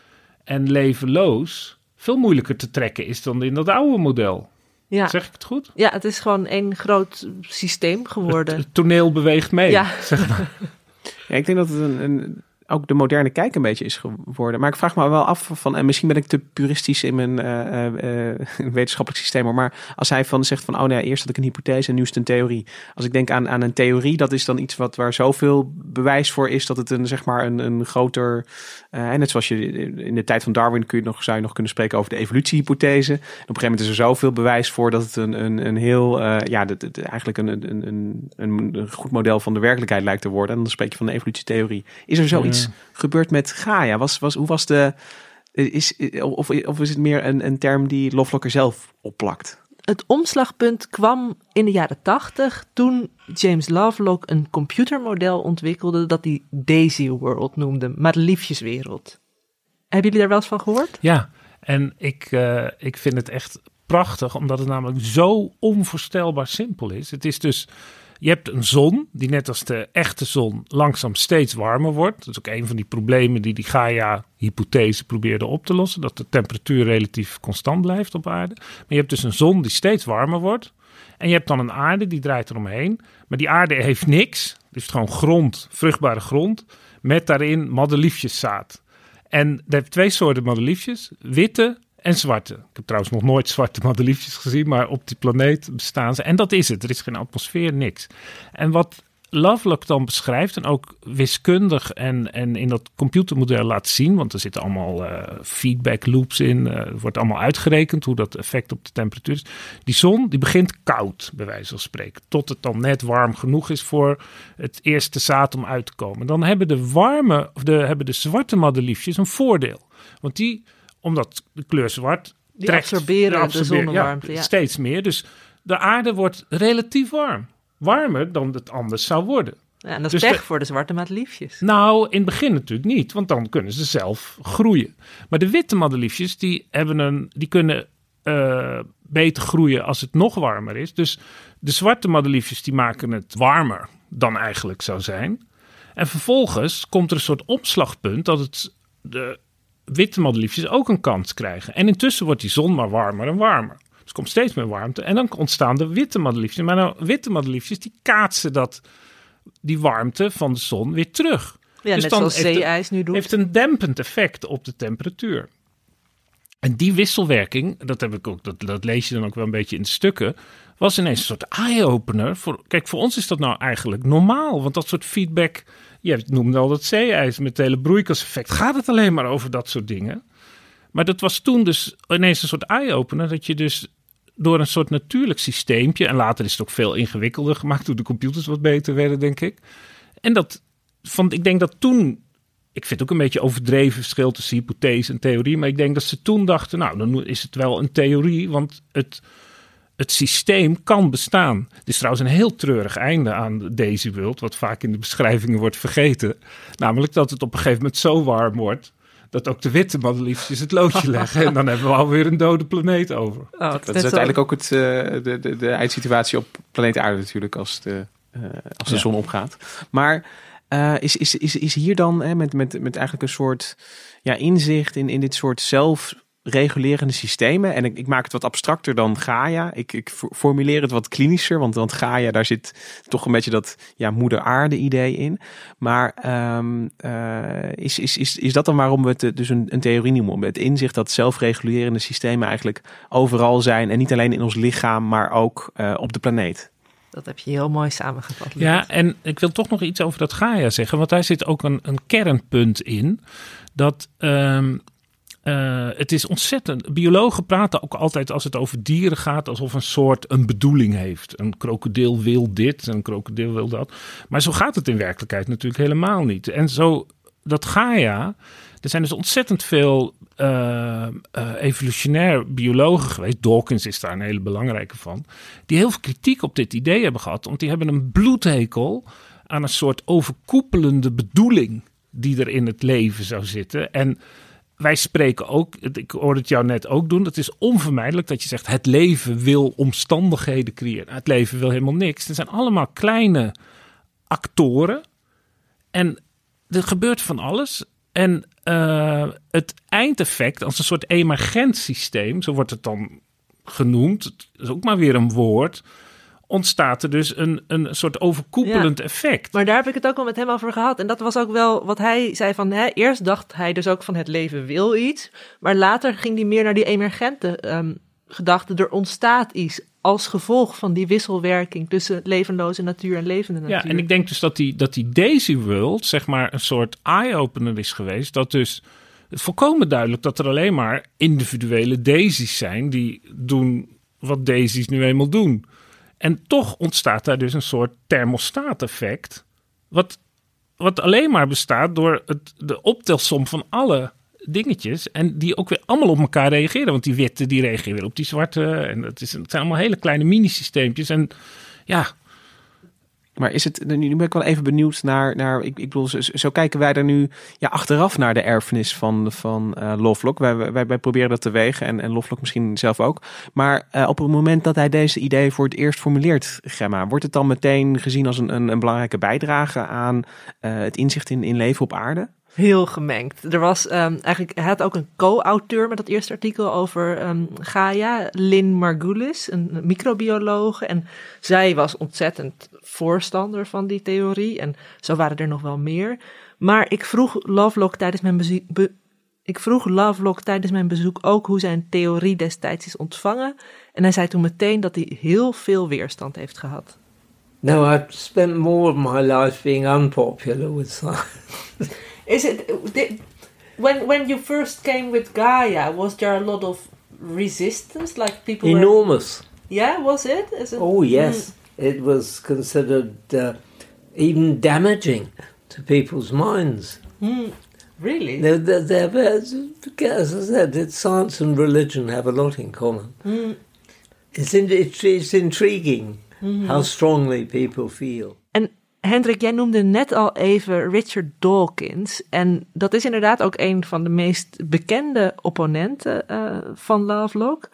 en levenloos veel moeilijker te trekken is dan in dat oude model. Ja. Zeg ik het goed? Ja, het is gewoon één groot systeem geworden. Het, het toneel beweegt mee, Ja. zeg maar. Ja, ik denk dat het een, een, ook de moderne kijk een beetje is geworden. Maar ik vraag me wel af van, en misschien ben ik te puristisch in mijn *laughs* uh, uh, wetenschappelijk systeem, maar als hij van zegt van, oh nee, eerst had ik een hypothese en nu is het een theorie. Als ik denk aan, aan een theorie, dat is dan iets wat waar zoveel bewijs voor is dat het een zeg maar een, een groter, uh, net zoals je in de tijd van Darwin kun je nog, zou je nog kunnen spreken over de evolutiehypothese. En op een gegeven moment is er zoveel bewijs voor dat het een, een, een heel, ja, dat het eigenlijk een, een, een, een, goed model van de werkelijkheid lijkt te worden. En dan spreek je van de evolutietheorie. Is er zoiets? Ja gebeurd met Gaia? Was, was, hoe was de. Is, of, of is het meer een, een term die Lovelocker zelf opplakt? Het omslagpunt kwam in de jaren tachtig toen James Lovelock een computermodel ontwikkelde dat hij Daisy World noemde, maar de liefjeswereld. Hebben jullie daar wel eens van gehoord? Ja, en ik, uh, ik vind het echt prachtig, omdat het namelijk zo onvoorstelbaar simpel is. Het is dus je hebt een zon die net als de echte zon langzaam steeds warmer wordt. Dat is ook een van die problemen die die Gaia-hypothese probeerde op te lossen. Dat de temperatuur relatief constant blijft op aarde. Maar je hebt dus een zon die steeds warmer wordt. En je hebt dan een aarde die draait eromheen. Maar die aarde heeft niks. Dus gewoon grond, vruchtbare grond. Met daarin madeliefjeszaad. En er hebt twee soorten madeliefjes. Witte en zwarte. Ik heb trouwens nog nooit zwarte madeliefjes gezien, maar op die planeet bestaan ze. En dat is het. Er is geen atmosfeer, niks. En wat Lovelock dan beschrijft en ook wiskundig en, en in dat computermodel laat zien, want er zitten allemaal uh, feedback loops in, er wordt allemaal uitgerekend hoe dat effect op de temperatuur is. Die zon die begint koud, bij wijze van spreken, tot het dan net warm genoeg is voor het eerste zaad om uit te komen. Dan hebben de warme, of de, hebben de zwarte madeliefjes een voordeel, want die, omdat de kleur zwart Die trekt, absorberen de zonnewarmte, ja. steeds meer. Dus de aarde wordt relatief warm warmer dan het anders zou worden. Ja, en dat Dus is pech de- voor de zwarte madeliefjes. Nou, in het begin natuurlijk niet, want dan kunnen ze zelf groeien. Maar de witte madeliefjes, die, hebben een, die kunnen eh, beter groeien als het nog warmer is. Dus de zwarte madeliefjes, die maken het warmer dan eigenlijk zou zijn. En vervolgens komt er een soort opslagpunt dat het, de witte madeliefjes ook een kans krijgen. En intussen wordt die zon maar warmer en warmer. Dus er komt steeds meer warmte. En dan ontstaan de witte madeliefjes. Maar nou, witte madeliefjes, die kaatsen dat, die warmte van de zon weer terug. Ja, Dus net dan zoals zeeijs nu doet. Heeft een dempend effect op de temperatuur. En die wisselwerking, dat, heb ik ook, dat, dat lees je dan ook wel een beetje in de stukken, was ineens een soort eye-opener. Voor, kijk, voor ons is dat nou eigenlijk normaal, want dat soort feedback, je noemde al dat zeeijs met het hele broeikaseffect, gaat het alleen maar over dat soort dingen. Maar dat was toen dus ineens een soort eye-opener, dat je dus door een soort natuurlijk systeempje, en later is het ook veel ingewikkelder gemaakt toen de computers wat beter werden, denk ik. En dat vond, ik denk dat toen ik vind het ook een beetje overdreven verschil tussen hypothese en theorie. Maar ik denk dat ze toen dachten, nou, dan is het wel een theorie, want het, het systeem kan bestaan. Het is trouwens een heel treurig einde aan Daisy World, wat vaak in de beschrijvingen wordt vergeten. Namelijk dat het op een gegeven moment zo warm wordt, dat ook de witte madeliefjes het loodje *laughs* leggen. En dan hebben we alweer een dode planeet over. Oh, Dat is uiteindelijk ook het, eh, de, de, de eindsituatie op planeet Aarde natuurlijk, als de, eh, als de Ja. zon opgaat. Maar eh, is, is, is, is hier dan hè, met, met, met eigenlijk een soort ja, inzicht in, in dit soort zelfregulerende systemen. En ik, ik maak het wat abstracter dan Gaia. Ik, ik for- formuleer het wat klinischer, want, want Gaia, daar zit toch een beetje dat ja, moeder aarde idee in. Maar ehm, eh, is, is, is, is dat dan waarom we het eh, dus een, een theorie noemen? Het inzicht dat zelfregulerende systemen eigenlijk overal zijn. En niet alleen in ons lichaam, maar ook eh, op de planeet. Dat heb je heel mooi samengevat. Ja, en ik wil toch nog iets over dat Gaia zeggen, want daar zit ook een, een kernpunt in. Dat ehm, eh, het is ontzettend. Biologen praten ook altijd als het over dieren gaat, alsof een soort een bedoeling heeft. Een krokodil wil dit, een krokodil wil dat. Maar zo gaat het in werkelijkheid natuurlijk helemaal niet. En zo, dat Gaia. Er zijn dus ontzettend veel eh, eh, evolutionair biologen geweest. Dawkins is daar een hele belangrijke van. Die heel veel kritiek op dit idee hebben gehad. Want die hebben een bloedhekel aan een soort overkoepelende bedoeling die er in het leven zou zitten. En wij spreken ook, ik hoorde het jou net ook doen, het is onvermijdelijk dat je zegt het leven wil omstandigheden creëren. Het leven wil helemaal niks. Er zijn allemaal kleine actoren en er gebeurt van alles. En eh, het eindeffect als een soort emergent systeem, zo wordt het dan genoemd, het is ook maar weer een woord, ontstaat er dus een, een soort overkoepelend effect. Maar daar heb ik het ook wel met hem over gehad. En dat was ook wel wat hij zei van... Hè, eerst dacht hij dus ook van het leven wil iets. Maar later ging hij meer naar die emergente ehm, gedachte. Er ontstaat iets als gevolg van die wisselwerking... tussen levenloze natuur en levende natuur. Ja, en ik denk dus dat die, dat die Daisy World, zeg maar, een soort eye-opener is geweest. Dat dus volkomen duidelijk dat er alleen maar individuele daisies zijn die doen wat daisies nu eenmaal doen. En toch ontstaat daar dus een soort thermostaat-effect. Wat, wat alleen maar bestaat door het, de optelsom van alle dingetjes. En die ook weer allemaal op elkaar reageren. Want die witte die reageren weer op die zwarte. En het, is, het zijn allemaal hele kleine mini-systeempjes. En ja, Maar is het, nu ben ik wel even benieuwd naar, naar ik, ik bedoel, zo, kijken wij er nu ja, achteraf naar de erfenis van, van eh Lovelock. Wij, wij, wij proberen dat te wegen en, en Lovelock misschien zelf ook. Maar eh, op het moment dat hij deze idee voor het eerst formuleert, Gemma, wordt het dan meteen gezien als een, een, een belangrijke bijdrage aan eh, het inzicht in, in leven op aarde? Heel gemengd. Er was ehm, eigenlijk, hij had ook een co-auteur met dat eerste artikel over ehm, Gaia, Lynn Margulis, een microbiologe. En zij was ontzettend voorstander van die theorie. En zo waren er nog wel meer. Maar ik vroeg Lovelock tijdens mijn bezie- be- ik vroeg Lovelock tijdens mijn bezoek ook hoe zijn theorie destijds is ontvangen. En hij zei toen meteen dat hij heel veel weerstand heeft gehad. No, I've spent more of my life being unpopular with science. *laughs* Is it did, when when you first came with Gaia? Was there a lot of resistance? Like people were- Enormous. yeah, was it? Is it? Oh, yes. It was considered uh, even damaging to people's minds. Hmm, really? They're, they're, they're, as I said, it's science and religion have a lot in common. Hmm, It's, in, it's, it's intriguing hmm. how strongly people feel. En Hendrik, jij noemde net al even Richard Dawkins. En dat is inderdaad ook een van de meest bekende opponenten eh, van Lovelock.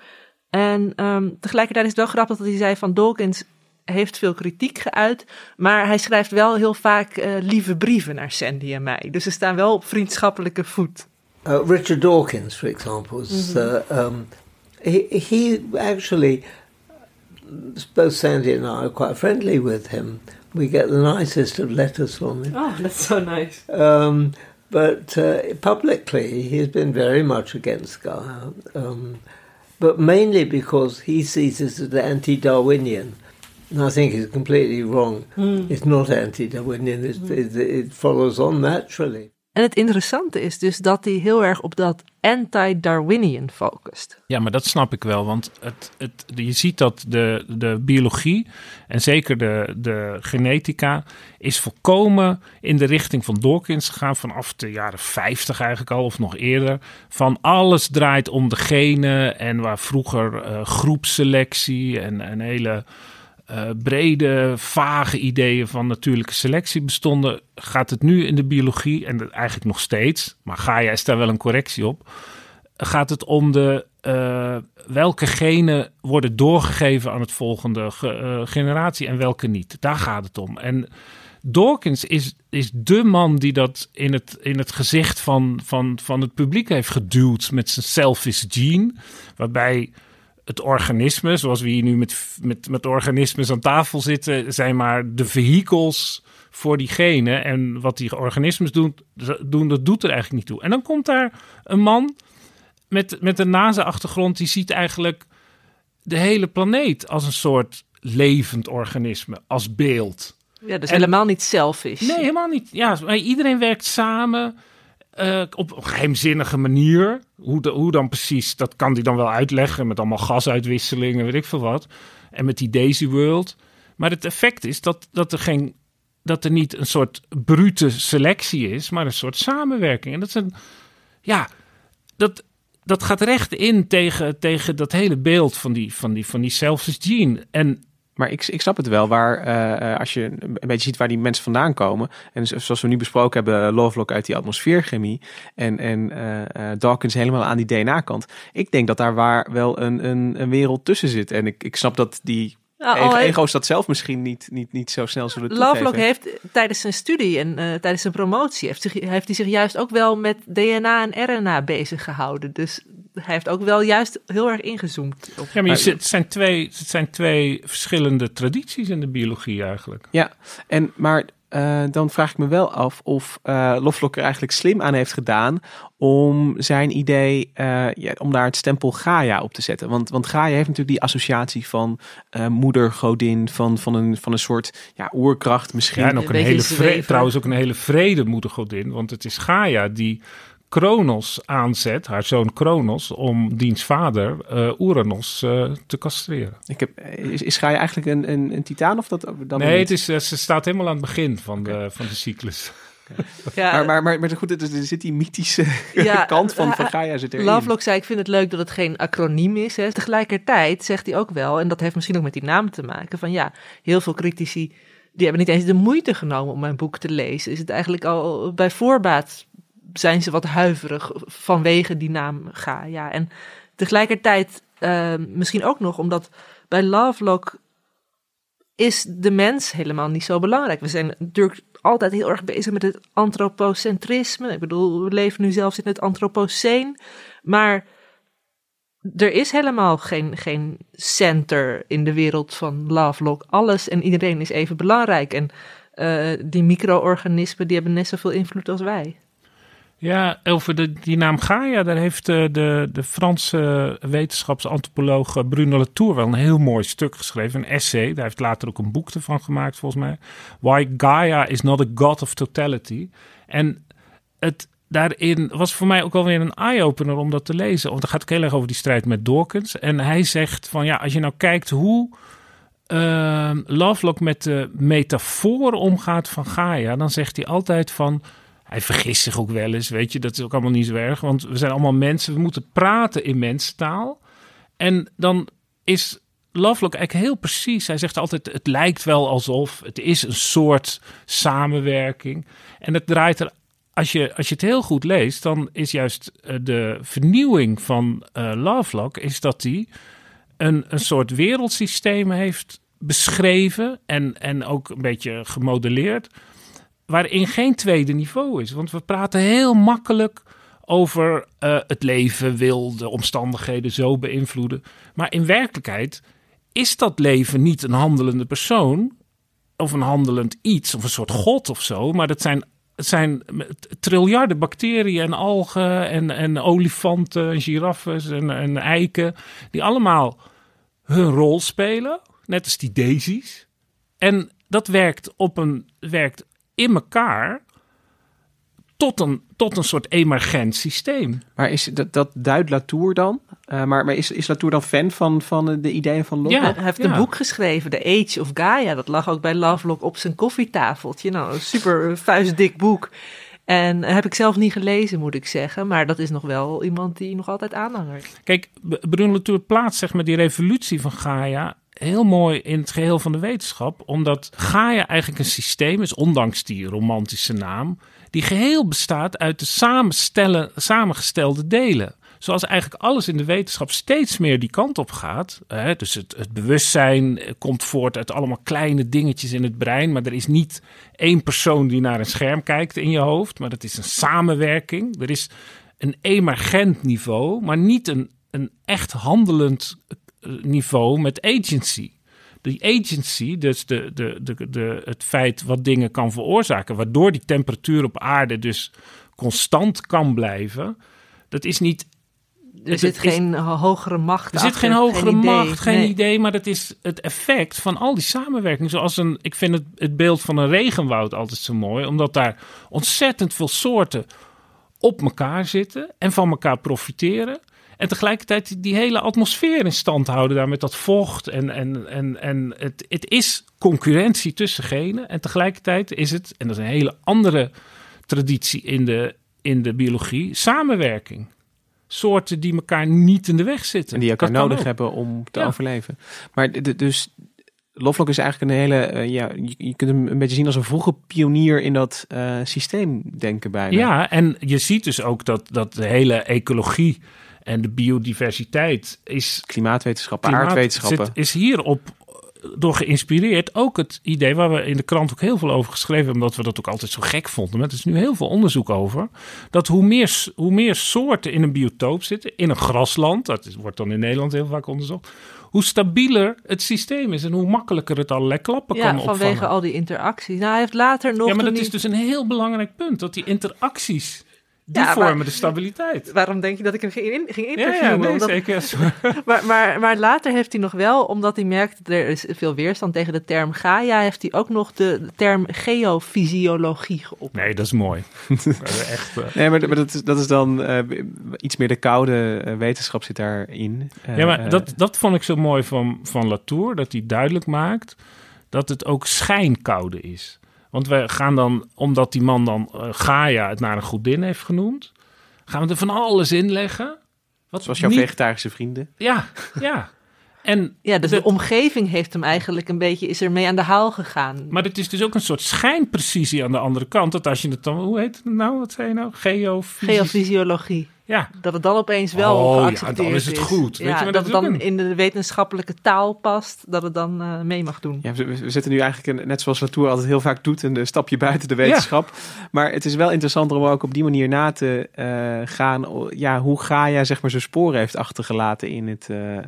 En ehm, tegelijkertijd is het wel grappig dat hij zei van Dawkins heeft veel kritiek geuit. Maar hij schrijft wel heel vaak eh, lieve brieven naar Sandy en mij. Dus ze staan wel op vriendschappelijke voet. Uh, Richard Dawkins, for example, is, uh, um, he, he actually, both Sandy and I are quite friendly with him. We get the nicest of letters from him. Oh, that's so nice. Um, but uh, publicly, he's been very much against Gaia, um, but mainly because he sees this as anti-Darwinian. And I think he's completely wrong. It's not anti-Darwinian. It, it, it follows on naturally. En het interessante is dus dat hij heel erg op dat anti-Darwinian focust. Ja, maar dat snap ik wel. Want het, het, je ziet dat de, de biologie en zeker de, de genetica is volkomen in de richting van Dawkins gegaan. Vanaf de jaren 50 eigenlijk al, of nog eerder. Van alles draait om de genen. En waar vroeger eh, groepselectie en een hele eh, brede, vage ideeën van natuurlijke selectie bestonden, gaat het nu in de biologie, en dat eigenlijk nog steeds, maar Gaia is daar wel een correctie op, gaat het om de, eh, welke genen worden doorgegeven aan het volgende ge- eh, generatie en welke niet. Daar gaat het om. En Dawkins is, is de man die dat in het, in het gezicht van, van, van het publiek heeft geduwd met zijn selfish gene, waarbij het organisme, zoals we hier nu met, met, met organismes aan tafel zitten, zijn maar de vehicles voor die genen. En wat die organismes doen, doen, dat doet er eigenlijk niet toe. En dan komt daar een man met, met een NASA-achtergrond, die ziet eigenlijk de hele planeet als een soort levend organisme, als beeld. Ja, dus En- helemaal niet selfish. Nee, helemaal niet. Ja, iedereen werkt samen eh, op een geheimzinnige manier. Hoe, hoe dan precies, dat kan hij dan wel uitleggen met allemaal gasuitwisselingen, weet ik veel wat. En met die Daisy World. Maar het effect is dat, dat, er geen, dat er niet een soort brute selectie is, maar een soort samenwerking. En dat is een, ja, dat, dat gaat recht in tegen, tegen dat hele beeld van die, van die, van die selfish gene. En Maar ik, ik snap het wel, waar eh, eh, als je een beetje ziet waar die mensen vandaan komen. En zo- zoals we nu besproken hebben, Lovelock uit die atmosfeerchemie. En, en eh, eh, Dawkins helemaal aan die DNA-kant. Ik denk dat daar waar wel een, een, een wereld tussen zit. En ik, ik snap dat die Nou, he- ego's dat zelf misschien niet, niet, niet zo snel zullen toegeven. Lovelock heeft tijdens zijn studie en eh, tijdens zijn promotie... Heeft, zich, heeft hij zich juist ook wel met DNA en RNA bezig gehouden. Dus hij heeft ook wel juist heel erg ingezoomd. Op. Ja, maar je Maar- zit- het, zijn twee, het zijn twee verschillende tradities in de biologie eigenlijk. Ja, en, maar eh, dan vraag ik me wel af of eh Lovelock er eigenlijk slim aan heeft gedaan om zijn idee, eh, ja, om daar het stempel Gaia op te zetten. Want, want Gaia heeft natuurlijk die associatie van eh moeder, godin, van, van, een, van een soort ja, oerkracht misschien. Ja, en ook Een een, hele vrede, trouwens ook een hele vrede moedergodin. Want het is Gaia die Kronos aanzet, haar zoon Kronos, om diens vader eh Uranus eh, te castreren. Ik heb, is, is Gaia eigenlijk een, een, een titaan of dat dan nee, het is, eh, ze staat helemaal aan het begin van, de, van de cyclus. Ja, Maar, maar, maar, maar goed, er, zit die mythische *laughs* Ja, *laughs* kant van, van Gaia zit erin. Lovelock zei, ik vind het leuk dat het geen acroniem is. Hè. Tegelijkertijd zegt hij ook wel, en dat heeft misschien ook met die naam te maken, van ja, heel veel critici, die hebben niet eens de moeite genomen om mijn boek te lezen. Is het eigenlijk al bij voorbaat, zijn ze wat huiverig vanwege die naam Gaia. En tegelijkertijd eh, misschien ook nog omdat bij Lovelock is de mens helemaal niet zo belangrijk. We zijn natuurlijk altijd heel erg bezig met het antropocentrisme. Ik bedoel, we leven nu zelfs in het antropoceen. Maar er is helemaal geen, geen center in de wereld van Lovelock. Alles en iedereen is even belangrijk. En eh, die micro-organismen die hebben net zoveel invloed als wij. Ja, over de, die naam Gaia, daar heeft de, de, de Franse wetenschapsantropoloog eh, Bruno Latour wel een heel mooi stuk geschreven, een essay. Daar heeft later ook een boek ervan gemaakt, volgens mij. Why Gaia is not a god of totality. En het, daarin was voor mij ook alweer een eye-opener om dat te lezen. Want het gaat ook heel erg over die strijd met Dawkins. En hij zegt van ja, als je nou kijkt hoe uh, Lovelock met de metafoor omgaat van Gaia, dan zegt hij altijd van. Hij vergist zich ook wel eens, weet je, dat is ook allemaal niet zo erg. Want we zijn allemaal mensen, we moeten praten in mensentaal. En dan is Lovelock eigenlijk heel precies. Hij zegt altijd: het lijkt wel alsof het is een soort samenwerking. En het draait er als je, als je het heel goed leest, dan is juist uh, de vernieuwing van uh, Lovelock... is dat hij een, een soort wereldsysteem heeft beschreven... En, en ook een beetje gemodelleerd... waarin geen tweede niveau is. Want we praten heel makkelijk over uh, het leven wil de omstandigheden zo beïnvloeden. Maar in werkelijkheid is dat leven niet een handelende persoon... of een handelend iets, of een soort god of zo... maar dat zijn het zijn triljarden bacteriën en algen en, en olifanten en giraffes en, en eiken. Die allemaal hun rol spelen. Net als die daisies. En dat werkt, op een, werkt in elkaar tot een, tot een soort emergent systeem. Maar is dat, dat duidt Latour dan? Uh, maar, maar is, is Latour dan fan van, van de ideeën van Lovelock? Ja, hij heeft ja. een boek geschreven, The Age of Gaia. Dat lag ook bij Lovelock op zijn koffietafeltje. Nou, een super vuistdik boek. En heb ik zelf niet gelezen, moet ik zeggen. Maar dat is nog wel iemand die nog altijd aanhangert. Kijk, Bruno Latour plaatst zeg maar die revolutie van Gaia heel mooi in het geheel van de wetenschap. Omdat Gaia eigenlijk een systeem is, ondanks die romantische naam die geheel bestaat uit de samengestelde delen. Zoals eigenlijk alles in de wetenschap steeds meer die kant op gaat. Hè? Dus het, het bewustzijn komt voort uit allemaal kleine dingetjes in het brein. Maar er is niet één persoon die naar een scherm kijkt in je hoofd. Maar dat is een samenwerking. Er is een emergent niveau, maar niet een, een echt handelend niveau met agency die agency, dus de, de, de, de, het feit wat dingen kan veroorzaken, waardoor die temperatuur op aarde dus constant kan blijven, dat is niet. Er zit geen hogere macht. Er zit geen hogere macht, geen idee, maar dat is het effect van al die samenwerking. Zoals een, ik vind het, het beeld van een regenwoud altijd zo mooi, omdat daar ontzettend veel soorten op elkaar zitten en van elkaar profiteren. En tegelijkertijd die hele atmosfeer in stand houden daar met dat vocht. En, en, en, en het, het is concurrentie tussen genen. En tegelijkertijd is het, en dat is een hele andere traditie in de, in de biologie, samenwerking. Soorten die elkaar niet in de weg zitten. En die elkaar nodig hebben om te ja. overleven. Maar de, dus Lovelock is eigenlijk een hele, uh, ja, je, je, kunt hem een beetje zien als een vroege pionier in dat uh, systeemdenken bijna. Ja, en je ziet dus ook dat, dat de hele ecologie en de biodiversiteit is... Klimaatwetenschappen, klimaat aardwetenschappen. Zit, is hierop door geïnspireerd. Ook het idee waar we in de krant ook heel veel over geschreven hebben, omdat we dat ook altijd zo gek vonden. Maar er is nu heel veel onderzoek over. Dat hoe meer, hoe meer soorten in een biotoop zitten, in een grasland, dat is, wordt dan in Nederland heel vaak onderzocht, hoe stabieler het systeem is en hoe makkelijker het allerlei klappen ja, kan opvangen. vanwege al die interacties. Nou, hij heeft later nog... Ja, maar dat is dus een heel belangrijk punt, dat die interacties die ja, vormen maar, de stabiliteit. Waarom denk je dat ik hem ging, in, ging interviewen? Ja, ja nee, omdat, zeker. *laughs* maar, maar, maar later heeft hij nog wel, omdat hij merkt dat er is veel weerstand tegen de term Gaia, heeft hij ook nog de term geofysiologie geopperd. Nee, dat is mooi. *laughs* Echt, uh... Nee, maar, maar dat, is, dat is dan uh, iets meer de koude uh, wetenschap zit daarin. ja, maar dat, dat vond ik zo mooi van, van Latour, dat hij duidelijk maakt dat het ook schijnkoude is. Want we gaan dan, omdat die man dan uh, Gaia het naar een godin heeft genoemd, gaan we er van alles in leggen. Wat Zoals jouw niet... vegetarische vrienden. Ja, ja. En ja, dus de, de, omgeving heeft hem eigenlijk een beetje, is er mee aan de haal gegaan. Maar het is dus ook een soort schijnprecisie aan de andere kant. Dat als je het dan, hoe heet het nou? Wat zei je nou? Geofysi Geofysiologie. Ja, Dat het dan opeens wel Oh, ja, geaccepteerd dan is het goed. Weet Ja, je, maar dat, dat het dan een- in de wetenschappelijke taal past, dat het dan eh, mee mag doen. Ja, we, we zitten nu eigenlijk, net zoals Latour altijd heel vaak doet, een stapje buiten de wetenschap. Maar het is wel interessant om ook op die manier na te eh, gaan. Ja, hoe Gaia zeg maar zijn sporen heeft achtergelaten in, het, eh, eh,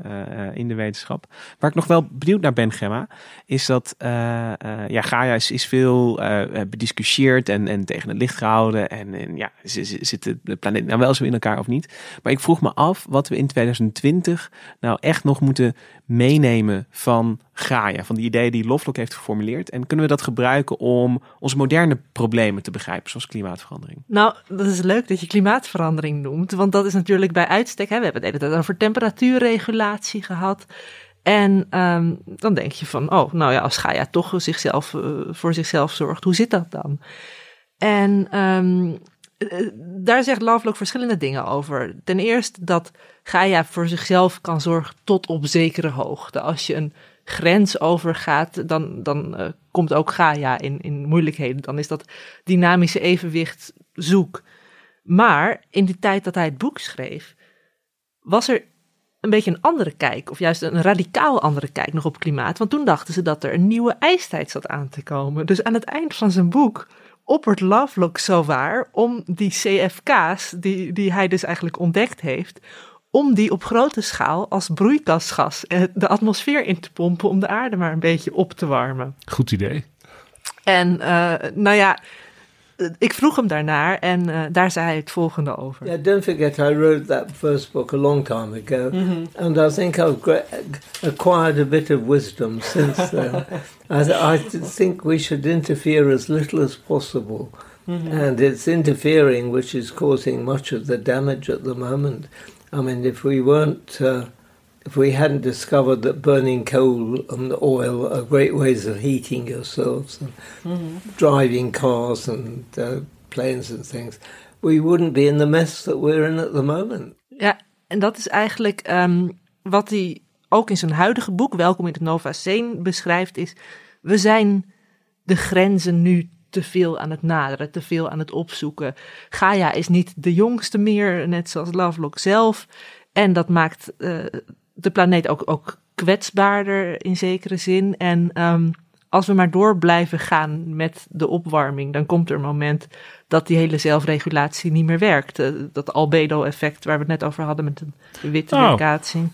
in de wetenschap. Waar ik nog wel benieuwd naar ben, Gemma, is dat eh, eh, ja, Gaia is, is veel eh, bediscussieerd en, en tegen het licht gehouden. En, en ja, z- z- zit de, de planeet nou wel zo in elkaar of niet? Maar ik vroeg me af wat we in 2020 nou echt nog moeten meenemen van Gaia, van die ideeën die Lovelock heeft geformuleerd. En kunnen we dat gebruiken om onze moderne problemen te begrijpen, zoals klimaatverandering? Nou, dat is leuk dat je klimaatverandering noemt, want dat is natuurlijk bij uitstek. Hè, we hebben het de hele tijd over temperatuurregulatie gehad. En ehm, dan denk je van, oh, nou ja, als Gaia toch zichzelf, eh, voor zichzelf zorgt, hoe zit dat dan? En ehm, eh, daar zegt Lovelock verschillende dingen over. Ten eerste dat Gaia voor zichzelf kan zorgen tot op zekere hoogte. Als je een grens overgaat, dan, dan eh, komt ook Gaia in, in moeilijkheden. Dan is dat dynamische evenwicht zoek. Maar in die tijd dat hij het boek schreef, was er een beetje een andere kijk, of juist een radicaal andere kijk nog op klimaat. Want toen dachten ze dat er een nieuwe ijstijd zat aan te komen. Dus aan het eind van zijn boek oppert Lovelock zo waar om die CFK's, die, die hij dus eigenlijk ontdekt heeft, om die op grote schaal als broeikasgas eh, de atmosfeer in te pompen om de aarde maar een beetje op te warmen. goed idee. En eh, nou ja, ik vroeg hem daarnaar en eh, daar zei hij het volgende over. Yeah, don't forget, I wrote that first book a long time ago, and I think I've acquired a bit of wisdom since then. *laughs* I, I think we should interfere as little as possible, and it's interfering which is causing much of the damage at the moment. I mean, if we weren't, uh, if we hadn't discovered that burning coal and oil are great ways of heating yourselves and driving cars and uh, planes and things, we wouldn't be in the mess that we're in at the moment. Ja, en dat is eigenlijk ehm, wat hij ook in zijn huidige boek, Welkom in het Nova Scene, beschrijft, is we zijn de grenzen nu te veel aan het naderen, te veel aan het opzoeken. Gaia is niet de jongste meer, net zoals Lovelock zelf. En dat maakt eh, de planeet ook, ook kwetsbaarder in zekere zin. En ehm, als we maar door blijven gaan met de opwarming, dan komt er een moment dat die hele zelfregulatie niet meer werkt. Eh, dat albedo-effect waar we het net over hadden met de witte Oh.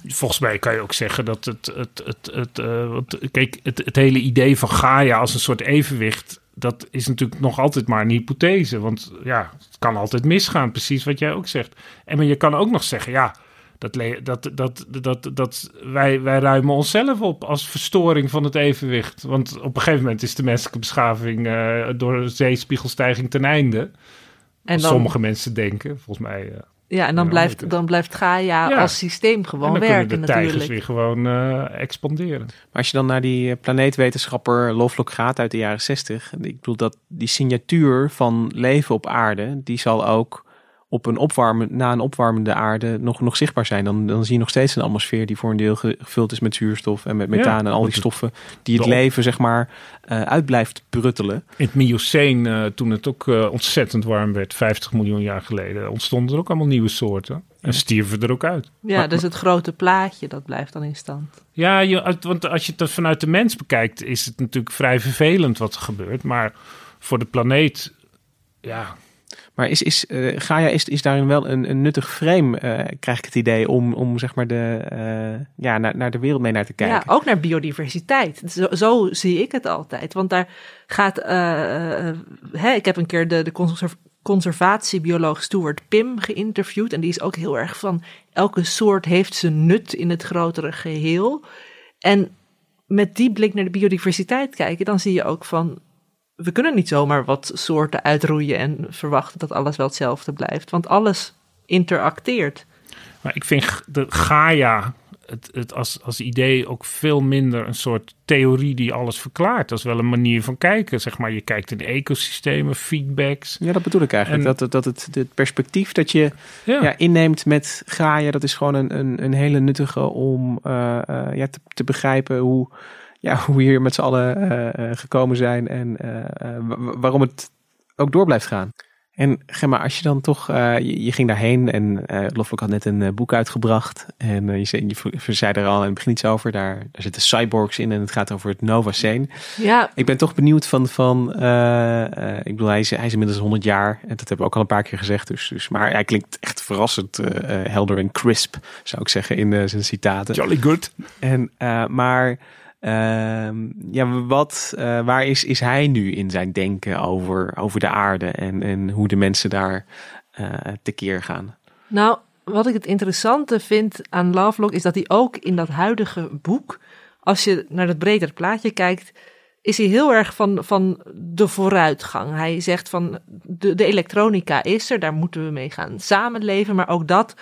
Volgens mij kan je ook zeggen dat het. het, het, het, want, kijk, het, het hele idee van Gaia als een soort evenwicht. Dat is natuurlijk nog altijd maar een hypothese. Want ja, het kan altijd misgaan, precies wat jij ook zegt. En maar je kan ook nog zeggen, ja, dat, dat, dat, dat, dat wij, wij ruimen onszelf op als verstoring van het evenwicht. Want op een gegeven moment is de menselijke beschaving eh, door zeespiegelstijging ten einde. En dan, sommige mensen denken, volgens mij. eh, ja, en dan, blijft, dan blijft Gaia Ja. als systeem en gewoon dan werken kunnen de tijgers natuurlijk. weer gewoon eh, expanderen. Maar als je dan naar die planeetwetenschapper Lovelock gaat uit de jaren 60, en ik bedoel dat die signatuur van leven op aarde, die zal ook op een opwarmen, na een opwarmende aarde nog, nog zichtbaar zijn. Dan, dan zie je nog steeds een atmosfeer die voor een deel ge- gevuld is met zuurstof en met Ja, methaan en al die stoffen die het leven zeg maar eh, uit blijft pruttelen. In het Mioceen, eh, toen het ook eh, ontzettend warm werd, 50 miljoen jaar geleden, ontstonden er ook allemaal nieuwe soorten. En stierven er ook uit. Ja, Maar- dus het grote plaatje, dat blijft dan in stand. Ja, je, uit- want als je het vanuit de mens bekijkt, is het natuurlijk vrij vervelend wat er gebeurt. Maar voor de planeet, ja, Maar is, is eh, Gaia is, is daarin wel een, een nuttig frame, eh, krijg ik het idee, om, om zeg maar de, eh, ja, naar, naar de wereld mee naar te kijken. Ja, ook naar biodiversiteit. Zo, zo zie ik het altijd. Want daar gaat. hè, ik heb een keer de, de conserv- conservatiebioloog Stuart Pim geïnterviewd. En die is ook heel erg van. Elke soort heeft zijn nut in het grotere geheel. En met die blik naar de biodiversiteit kijken, dan zie je ook van. We kunnen niet zomaar wat soorten uitroeien en verwachten dat alles wel hetzelfde blijft. Want alles interacteert. Maar ik vind de Gaia het, het als, als idee ook veel minder een soort theorie die alles verklaart. Dat is wel een manier van kijken. Zeg maar, je kijkt in ecosystemen, feedbacks. Ja, dat bedoel ik eigenlijk. En- dat, dat het, het perspectief dat je Ja, ja. inneemt met Gaia, dat is gewoon een, een, een hele nuttige om eh, eh, ja, te, te begrijpen hoe, ja, *laughs* hoe we hier met z'n allen eh, eh, gekomen zijn en eh, eh, wa- waarom het ook door blijft gaan. En Gemma, als je dan toch, uh, je, je, ging daarheen en uh, Lovelock had net een uh, boek uitgebracht. En je, zei, je, zei er al in het begin iets over. Daar, daar zitten cyborgs in en het gaat over het Nova Scene. Ja. Ik ben toch benieuwd van, van ik bedoel, hij is, hij is inmiddels 100 jaar. En dat hebben we ook al een paar keer gezegd. Dus, dus, maar hij klinkt echt verrassend helder en crisp, zou ik zeggen, in zijn citaten. Jolly good. En, maar... Uh, ja, wat, uh, waar is, is hij nu in zijn denken over, over de aarde en, en hoe de mensen daar uh, tekeer gaan? Nou, wat ik het interessante vind aan Lovelock is dat hij ook in dat huidige boek, als je naar het bredere plaatje kijkt, is hij heel erg van, van de vooruitgang. Hij zegt van de, de elektronica is er, daar moeten we mee gaan samenleven, maar ook dat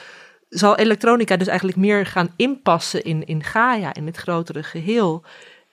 zal elektronica dus eigenlijk meer gaan inpassen in, in Gaia, in het grotere geheel.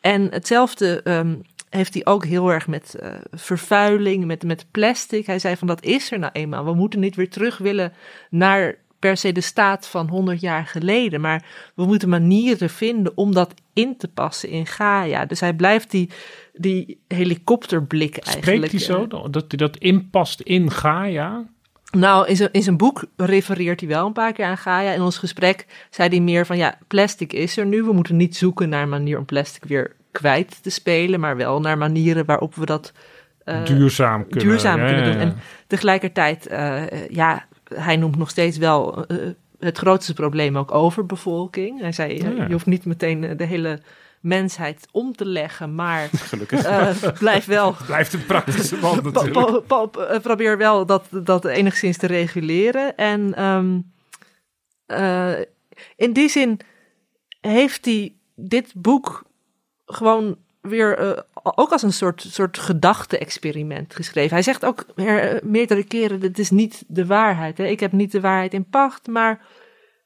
En hetzelfde um, heeft hij ook heel erg met uh, vervuiling, met, met plastic. Hij zei van dat is er nou eenmaal. We moeten niet weer terug willen naar per se de staat van 100 jaar geleden. Maar we moeten manieren vinden om dat in te passen in Gaia. Dus hij blijft die, die helikopterblik eigenlijk. Spreekt hij zo? Dat hij dat inpast in Gaia? Nou, in zijn, in zijn boek refereert hij wel een paar keer aan Gaia. In ons gesprek zei hij meer van ja, plastic is er nu. We moeten niet zoeken naar een manier om plastic weer kwijt te spelen, maar wel naar manieren waarop we dat uh, duurzaam kunnen, duurzaam kunnen doen. En tegelijkertijd, uh, ja, hij noemt nog steeds wel uh, het grootste probleem ook overbevolking. Hij zei, ja. je hoeft niet meteen de hele mensheid om te leggen, maar *laughs* uh, blijf wel. *laughs* Blijft een praktische man *laughs* natuurlijk. probeer wel dat, dat enigszins te reguleren. En um, uh, in die zin heeft hij dit boek gewoon weer uh, ook als een soort, soort gedachte-experiment geschreven. Hij zegt ook meerdere keren: dit is niet de waarheid. Hè? Ik heb niet de waarheid in pacht, maar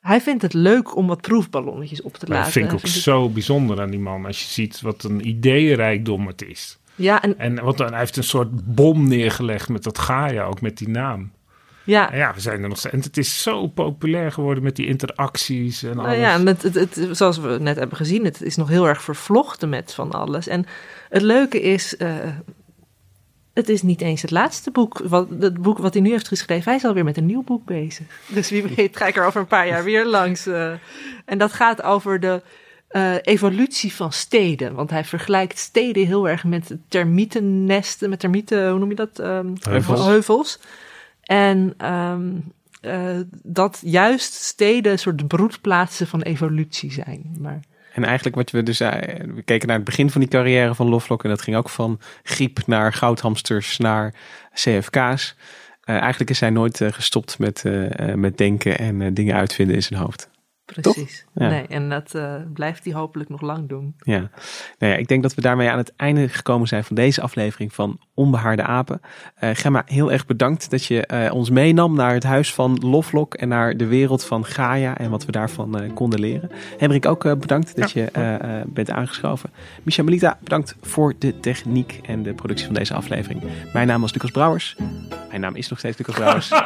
hij vindt het leuk om wat proefballonnetjes op te laten. Dat vind ik ook zo bijzonder aan die man. Als je ziet wat een ideeënrijkdom het is. Ja, en, en wat, hij heeft een soort bom neergelegd met dat Gaia, ook met die naam. Ja. En ja, we zijn er nog steeds. En het is zo populair geworden met die interacties en alles. Nou ja, met het, het, zoals we net hebben gezien, het is nog heel erg vervlochten met van alles. En het leuke is, uh, het is niet eens het laatste boek. Wat, het boek wat hij nu heeft geschreven, hij is alweer met een nieuw boek bezig. Dus wie weet ga ik er over een paar jaar weer langs. Uh, en dat gaat over de uh, evolutie van steden. Want hij vergelijkt steden heel erg met termietennesten, met termieten, hoe noem je dat? Um, heuvels. heuvels. En um, uh, dat juist steden een soort broedplaatsen van evolutie zijn. Maar... En eigenlijk wat we dus, we keken naar het begin van die carrière van Lovelock en dat ging ook van griep naar goudhamsters naar CFK's. Uh, eigenlijk is hij nooit uh, gestopt met, met denken en dingen uitvinden in zijn hoofd. Precies. Ja. Nee, en dat uh, blijft hij hopelijk nog lang doen. Ja. Nou ja, ik denk dat we daarmee aan het einde gekomen zijn van deze aflevering van Onbehaarde Apen. Uh, Gemma, heel erg bedankt dat je uh, ons meenam naar het huis van Lovelock en naar de wereld van Gaia en wat we daarvan konden leren. Hendrik, ook bedankt dat ja. je bent aangeschoven. Micha Melita, bedankt voor de techniek en de productie van deze aflevering. Mijn naam was Lucas Brouwers. Mijn naam is nog steeds Lucas Brouwers. *laughs*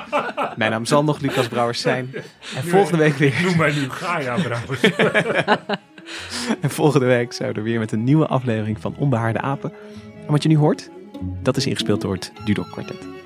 Mijn naam zal nog Lucas Brouwers zijn. En volgende week weer. Noem mij nu Gaia Brouwers. *laughs* en volgende week zijn we er weer met een nieuwe aflevering van Onbehaarde Apen. En wat je nu hoort, dat is ingespeeld door het Dudok Quartet.